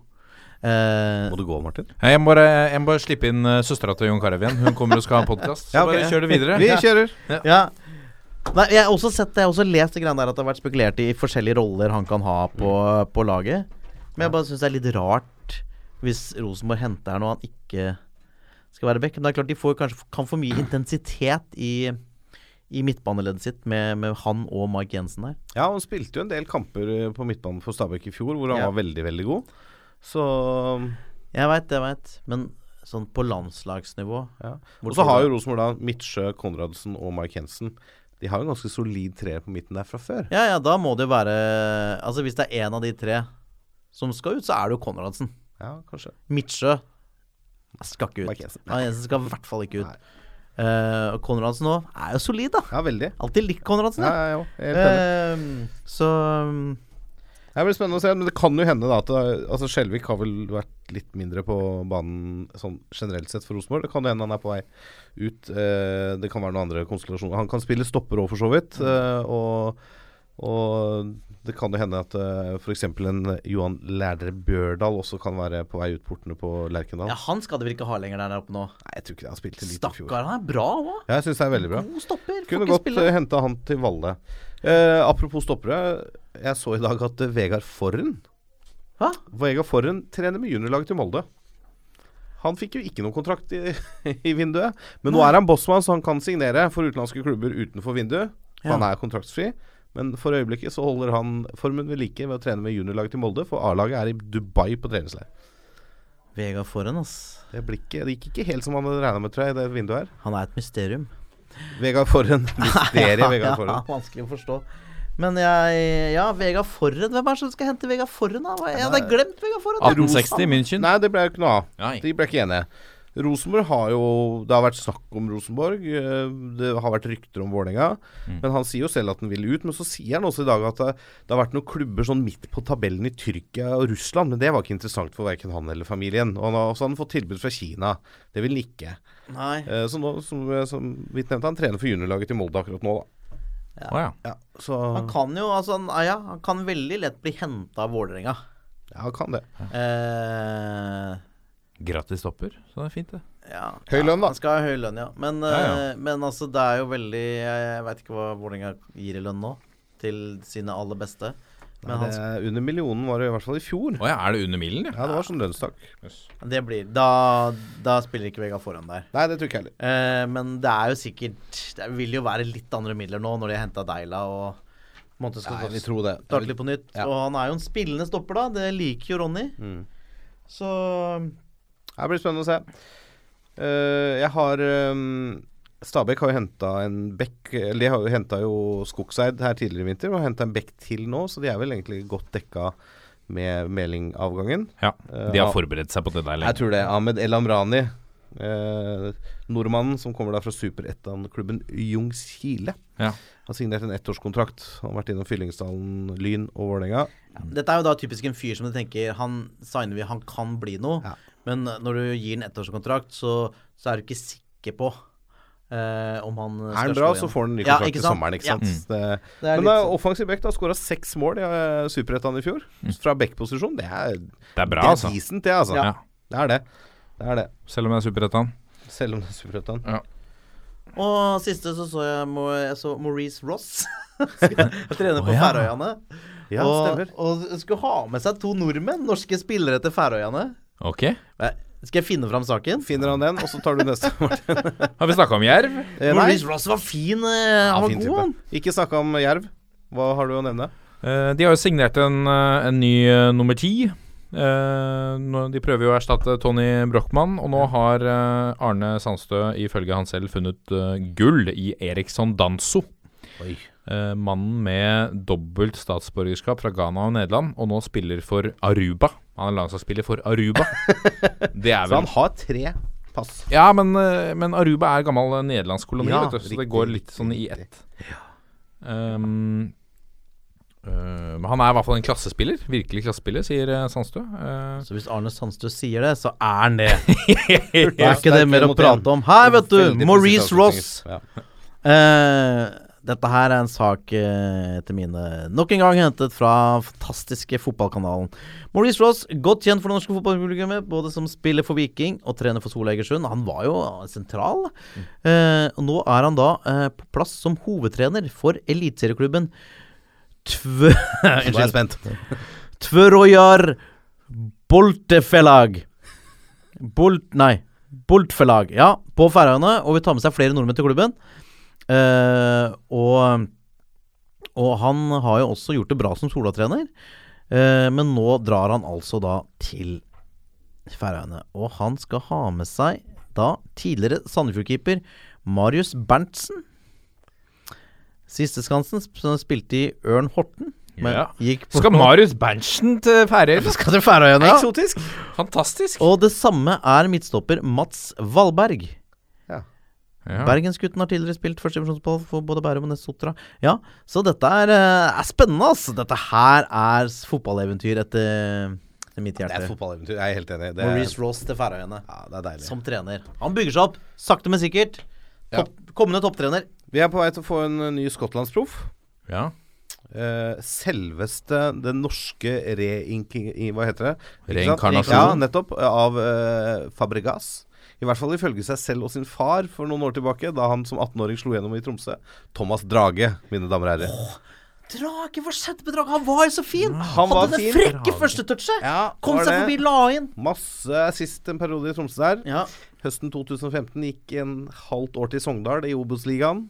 Uh,
Må du gå, Martin?
Jeg må bare, jeg må bare slippe inn uh, søstera til Jon Carew igjen. Hun kommer og skal ha en podkast. Så
Ja, okay.
bare kjør det videre.
Vi kjører.
Ja. Nei, jeg har også sett det, jeg har også lest det der at det har vært spekulert i forskjellige roller han kan ha på, på laget. Men jeg bare syns det er litt rart hvis Rosenborg henter her nå han ikke skal være back. Men det er klart de får, kanskje kan få mye intensitet i, i midtbaneleddet sitt med, med han og Mike Jensen der.
Ja, han spilte jo en del kamper eh, på midtbanen for Stabæk i fjor, hvor han
Ja.
var veldig, veldig god. Så
Jeg veit, jeg veit. Men sånn på landslagsnivå
ja. Og så har jo Rosenborg da Midtsjø, Konradsen og Mark Jensen. De har jo en ganske solid treer på midten der fra før.
Ja, ja, da må det jo være Altså Hvis det er én av de tre som skal ut, så er det jo Konradsen.
Ja, kanskje.
Midtsjø skal ikke
Mark
Mike
Jensen.
Ja, Jensen skal i hvert fall ikke ut.
Nei.
Eh, og Konradsen òg er jo solid, da.
Ja, veldig.
Alltid likt Konradsen.
Ja, ja, ja, uh.
Eh, så um,
Det blir spennende å se, men det kan jo hende da at altså Skjelvik har vel vært litt mindre på banen sånn generelt sett for Rosenborg. Det kan jo hende han er på vei ut. Uh, det kan være noen andre konstellasjoner. Han kan spille stopper òg, for så vidt. Eh, og, og det kan jo hende at uh, f.eks. en Johan Lærdre Bjørdal også kan være på vei ut portene på Lerkendal.
Ja, han skal det vel ikke ha lenger der oppe nå.
Nei, jeg tror ikke det. Han spilte litt i fjor.
Stakkar, han er bra òg.
Ja, jeg syns det er veldig bra.
God stopper.
Kunne godt
spille.
uh, hente han til Valle. Uh, apropos stoppere. Jeg så i dag at uh, Vegard Forren
Hæ?
Vegard Forren trener med juniorlaget til Molde. Han fikk jo ikke noen kontrakt i, i vinduet. Men nå er han bossmann, så han kan signere for utenlandske klubber utenfor vinduet.
Ja.
Han er kontraktsfri. Men for øyeblikket så holder han formen ved like ved å trene med juniorlaget til Molde, for A-laget er i Dubai på treningsleir.
Vegard Forhen, ass.
Det, blikket, ikke- det gikk ikke helt som han hadde regna med, tror jeg, i det vinduet her.
Han er et mysterium.
Vegard Forren. Mysteriet Vegard
ja, vanskelig å forstå. Men jeg Ja, Vegard Forren. Hvem er det som skal hente Vegard Forren, da? Jeg hadde glemt Vegard Forren.
1860 i München.
Nei, det ble jo ikke noe av. De ble ikke enige. Rosenborg har jo Det har vært snakk om Rosenborg. eh, Det har vært rykter om Vålerenga. Men han sier jo selv at han vil ut. Men så sier han også i dag at det, det har vært noen klubber sånn midt på tabellen i Tyrkia og Russland. Men det var ikke interessant for verken han eller familien. Og han har også fått tilbud fra Kina. Det vil han ikke.
Nei.
Eh, Så nå, som, som vi nevnte, han trener for juniorlaget til Molde akkurat nå, da.
Ja.
Ja, så
Han kan jo altså han, ja, han kan veldig lett bli henta av Vålerenga.
Ja, han kan det.
Eh,
Gratis stopper, så det er fint, det.
ja,
Høy lønn, da.
Han skal ha høy lønn, ja. Men,
Ja, ja.
eh, men altså, det er jo veldig Jeg, veit ikke hva Vålerenga gir i lønn nå, til sine aller beste. Men
Nei,
han,
det er under millionen var det i hvert fall i fjor.
Å ja, er det under millen? ja?
Ja, det var sånn lønnstak.
det blir Da, da spiller ikke Vegard foran der.
Nei, det tror ikke jeg heller.
Eh, men det er jo sikkert Det vil jo være litt andre midler nå, når de har henta Deila og måte skal
tror det.
starte litt på nytt.
Ja.
Og han er jo en spillende stopper, da. Det liker jo Ronny.
Mm.
Så
Det blir spennende å se. Uh, jeg har um, Stabæk har jo henta en bekk Eller de har jo henta jo Skogseid her tidligere i vinter, og henta en bekk til nå, så de er vel egentlig godt dekka med Meling-avgangen.
Ja,
Eh,
De har
uh,
forberedt seg på det der
Jeg tror det. Ahmed El Amrani Eh, nordmannen som kommer da fra Superettan-klubben Jungskile,
Ja.
Har signert en ettårskontrakt. Han har vært innom Fyllingsdalen, Lyn og Vålerenga.
Dette er jo da typisk en fyr som du tenker Han signer vi, han kan bli noe.
Ja.
Men når du gir en ettårskontrakt, så, så er du ikke sikker på Uh, om han
Er han bra, så får han en ny kontrakt
ja,
til sommeren. Ikke
Ja.
sant? Det,
Det er
men
litt
da,
sånn.
offensiv back har skåra seks mål i uh, Superettan i fjor. Fra back-posisjon. Det er,
Det er bra,
det er
altså.
decent, det, altså.
Ja.
Det er det. Det er det.
Selv om det er Superettan.
Selv om det er Superettan.
Og siste så så jeg, Mo, jeg så Maurice Ross. Trener på
oh, ja.
Færøyene.
Ja,
og,
stemmer.
og skulle ha med seg to nordmenn, norske spillere til Færøyene.
Ok.
Eh, Skal jeg finne fram saken?
Finner han den, og så tar du neste. Martin.
Har vi snakka om jerv?
Eh, nei.
Maurice Ross var fin. eh, han var
fin
god,
type.
han.
Ikke snakka om Jerv. Hva har du å nevne?
Eh, de har jo signert en, eh, en ny eh, nummer ti. Eh, nå- de prøver jo å erstatte Tony Brochmann, og nå har eh, Arne Sandstø ifølge han selv funnet eh, gull i Eriksson Danso.
Oi.
Eh, mannen med dobbelt statsborgerskap fra Ghana og Nederland, og nå spiller for Aruba. Han er landslagsspiller for Aruba. Det er
Så han har tre pass.
Ja, men, eh, men Aruba er gammel eh, nederlandsk koloni,
Ja,
vet du, så det går litt sånn i ett. Um, Uh, men han er i hvert fall en klassespiller. Virkelig klassespiller, sier uh, Sandstø. Uh,
Så hvis Arne Sandstø sier det, så er han det.
det
Da er ikke det mer å prate om. Her, vet du! Maurice Ross.
Ja.
Eh, dette her er en sak etter til mine nok en gang hentet fra fantastiske fotballkanalen. Maurice Ross, godt kjent for det norske fotballpublikummet, både som spiller for Viking og trener for Sola Egersund. Han var jo sentral. Eh, og nå er han da eh, på plass som hovedtrener for eliteserieklubben Tvø...
Nå er jeg spent.
Tvørojar Boltefelag. Bolt... Nei. Boltfelag. Ja, på Færøyene. Og vil ta med seg flere nordmenn til klubben. Eh, og, og han har jo også gjort det bra som Sola-trener. Eh, men nå drar han altså da til Færøyene. Og han skal ha med seg da tidligere Sandefjord-keeper Marius Berntsen. Sisteskansen som spilte i Ørn Horten. Men
Ja. skal Marius Berntsen til Færøyene?
skal til Færøyene, ja.
Eksotisk.
Fantastisk.
Og det samme er midtstopper Mats Valberg.
Ja.
Bergensgutten har tidligere spilt førstedivisjonsball for både Bærum og Nessotra. Ja, så dette er, eh, er spennende, altså. Dette her er fotballeventyr etter, mitt
hjerte. Ja,
Det
er fotballeventyr. Jeg er helt enig. Det er,
Maurice Ross til Færøyene
ja, det er deilig.
som trener. Han bygger seg opp, sakte, men sikkert.
Ja.
Kommende topptrener.
Vi er på vei til å få en eh, ny skottlandsproff.
Ja.
Uh, selveste den norske reinking... Hva heter det?
Reinkarnasjon.
Ja, nettopp. Av uh, Fabregas. I hvert fall ifølge seg selv og sin far for noen år tilbake, da han som 18-åring slo gjennom i Tromsø. Thomas Drage, mine damer og herrer.
Drage, hva skjedde med Drage? Han var jo så fin!
Han
Hadde det
fin.
frekke førstetouchet!
Ja,
Kom seg forbi, la inn.
Masse sist en periode i Tromsø der.
Ja.
Høsten 2015 gikk en halvt år til Sogndal i Obos-ligaen.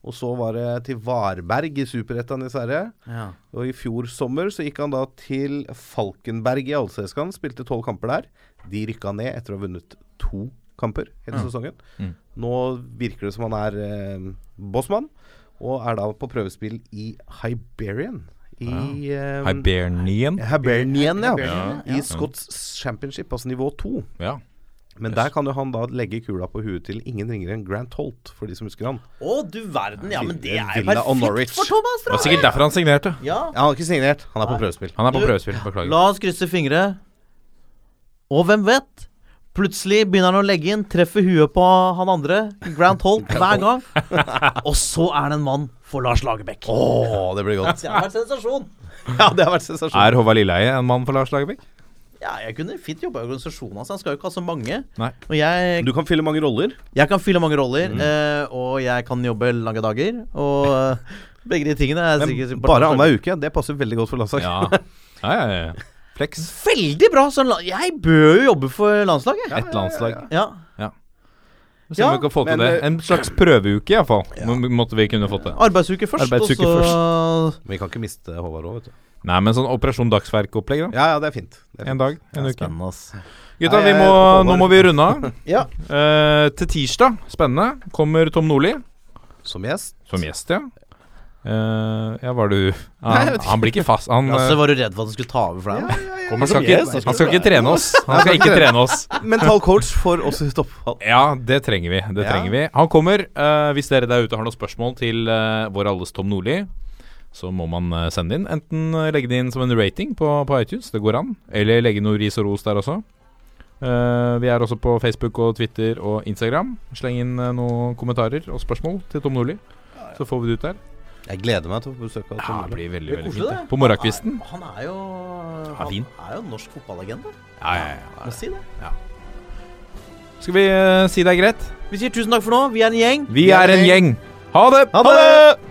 Og så var det til Varberg i Superettan i Sverige.
ja.
Og i fjor sommer så gikk han da til Falkenberg i Allsvenskan. Spilte tolv kamper der. De rykka ned etter å ha vunnet to kamper hele sesongen.
Mm.
Nå virker det som han er eh, bossmann, og er da på prøvespill i Hiberian. I eh,
Hibernian.
Hibernian, ja.
ja.
I Scots Championship, altså nivå to.
Ja.
Men der kan jo han da legge kula på huet til ingen ringere enn Grant Holt, for de som husker han.
Å, du verden. Ja, men det er jo
Villa
perfekt for Thomas
Det var sikkert derfor han signerte.
Ja.
Ja, han har ikke signert, han er på prøvespill.
Han er på
Du-
prøvespill. Beklager.
La oss krysse fingre. Og hvem vet? Plutselig begynner han å legge inn, treffer huet på han andre, Grant Holt, hver gang. Og så er det en mann for Lars Lagerbäck.
Oh, det blir godt.
Det har vært sensasjon.
Ja, det har vært sensasjon.
Er Håvard Lilleheie en mann for Lars Lagerbäck?
Ja, jeg kunne fint jobba i organisasjonen hans. Han skal jo ikke ha så mange.
Nei.
Og jeg,
Du kan fylle mange roller.
jeg kan fylle mange roller, eh, og jeg kan jobbe lange dager. Og eh, begge de tingene er
Men
sikkert
bare annenhver uke. Det passer veldig godt for landslag.
Ja. Ja, ja, ja. Flex.
Veldig bra! Sånn, jeg bør jo jobbe for landslaget.
Et landslag.
Ja.
Se om
Ja,
vi kan få til
men,
det.
eh,
En slags prøveuke, iallfall. Ja. Måtte vi kunne fått det.
Arbeidsuke først,
Arbeidsuke
og så
Men vi kan ikke miste Håvard òg, vet du.
Nei, men sånn Operasjon Dagsverk-opplegg, da.
Ja, ja, det er fint. Det er fint.
En dag, en uke.
Spennende, ass.
Gutta, vi må, nå må vi runde av.
Ja.
uh, til tirsdag, spennende, kommer Tom Nordli
Som gjest.
som gjest, ja. Eh, ja, var du han, han blir ikke fast. Han, eh,
var du redd for at han skulle ta over for deg? nå?
han, skal ikke, han skal ikke trene oss. Han skal ikke trene oss.
Mental coach for oss i stoppfall.
Ja, det trenger vi. Det
Ja.
trenger vi. Han kommer. Uh, hvis dere der ute har noen spørsmål til uh, vår alles Tom Nordli, så må man sende inn. Enten legge det inn som en rating på, på iTunes, det går an. Eller legge noe ris og ros der også. Uh, vi er også på Facebook og Twitter og Instagram. Sleng inn uh, noen kommentarer og spørsmål til Tom Nordli, så får vi det ut der.
Jeg gleder meg til å få besøk av
Ja,
Tom
det blir veldig, veldig
koselig,
fint. det. På morgenkvisten.
Han er jo Han
fin.
er jo norsk fotballegende.
Ja, ja, ja.
Må si det.
Skal vi eh, si det er greit?
Vi sier tusen takk for nå. Vi er en gjeng.
Vi er en gjeng. Ha det!
Ha det!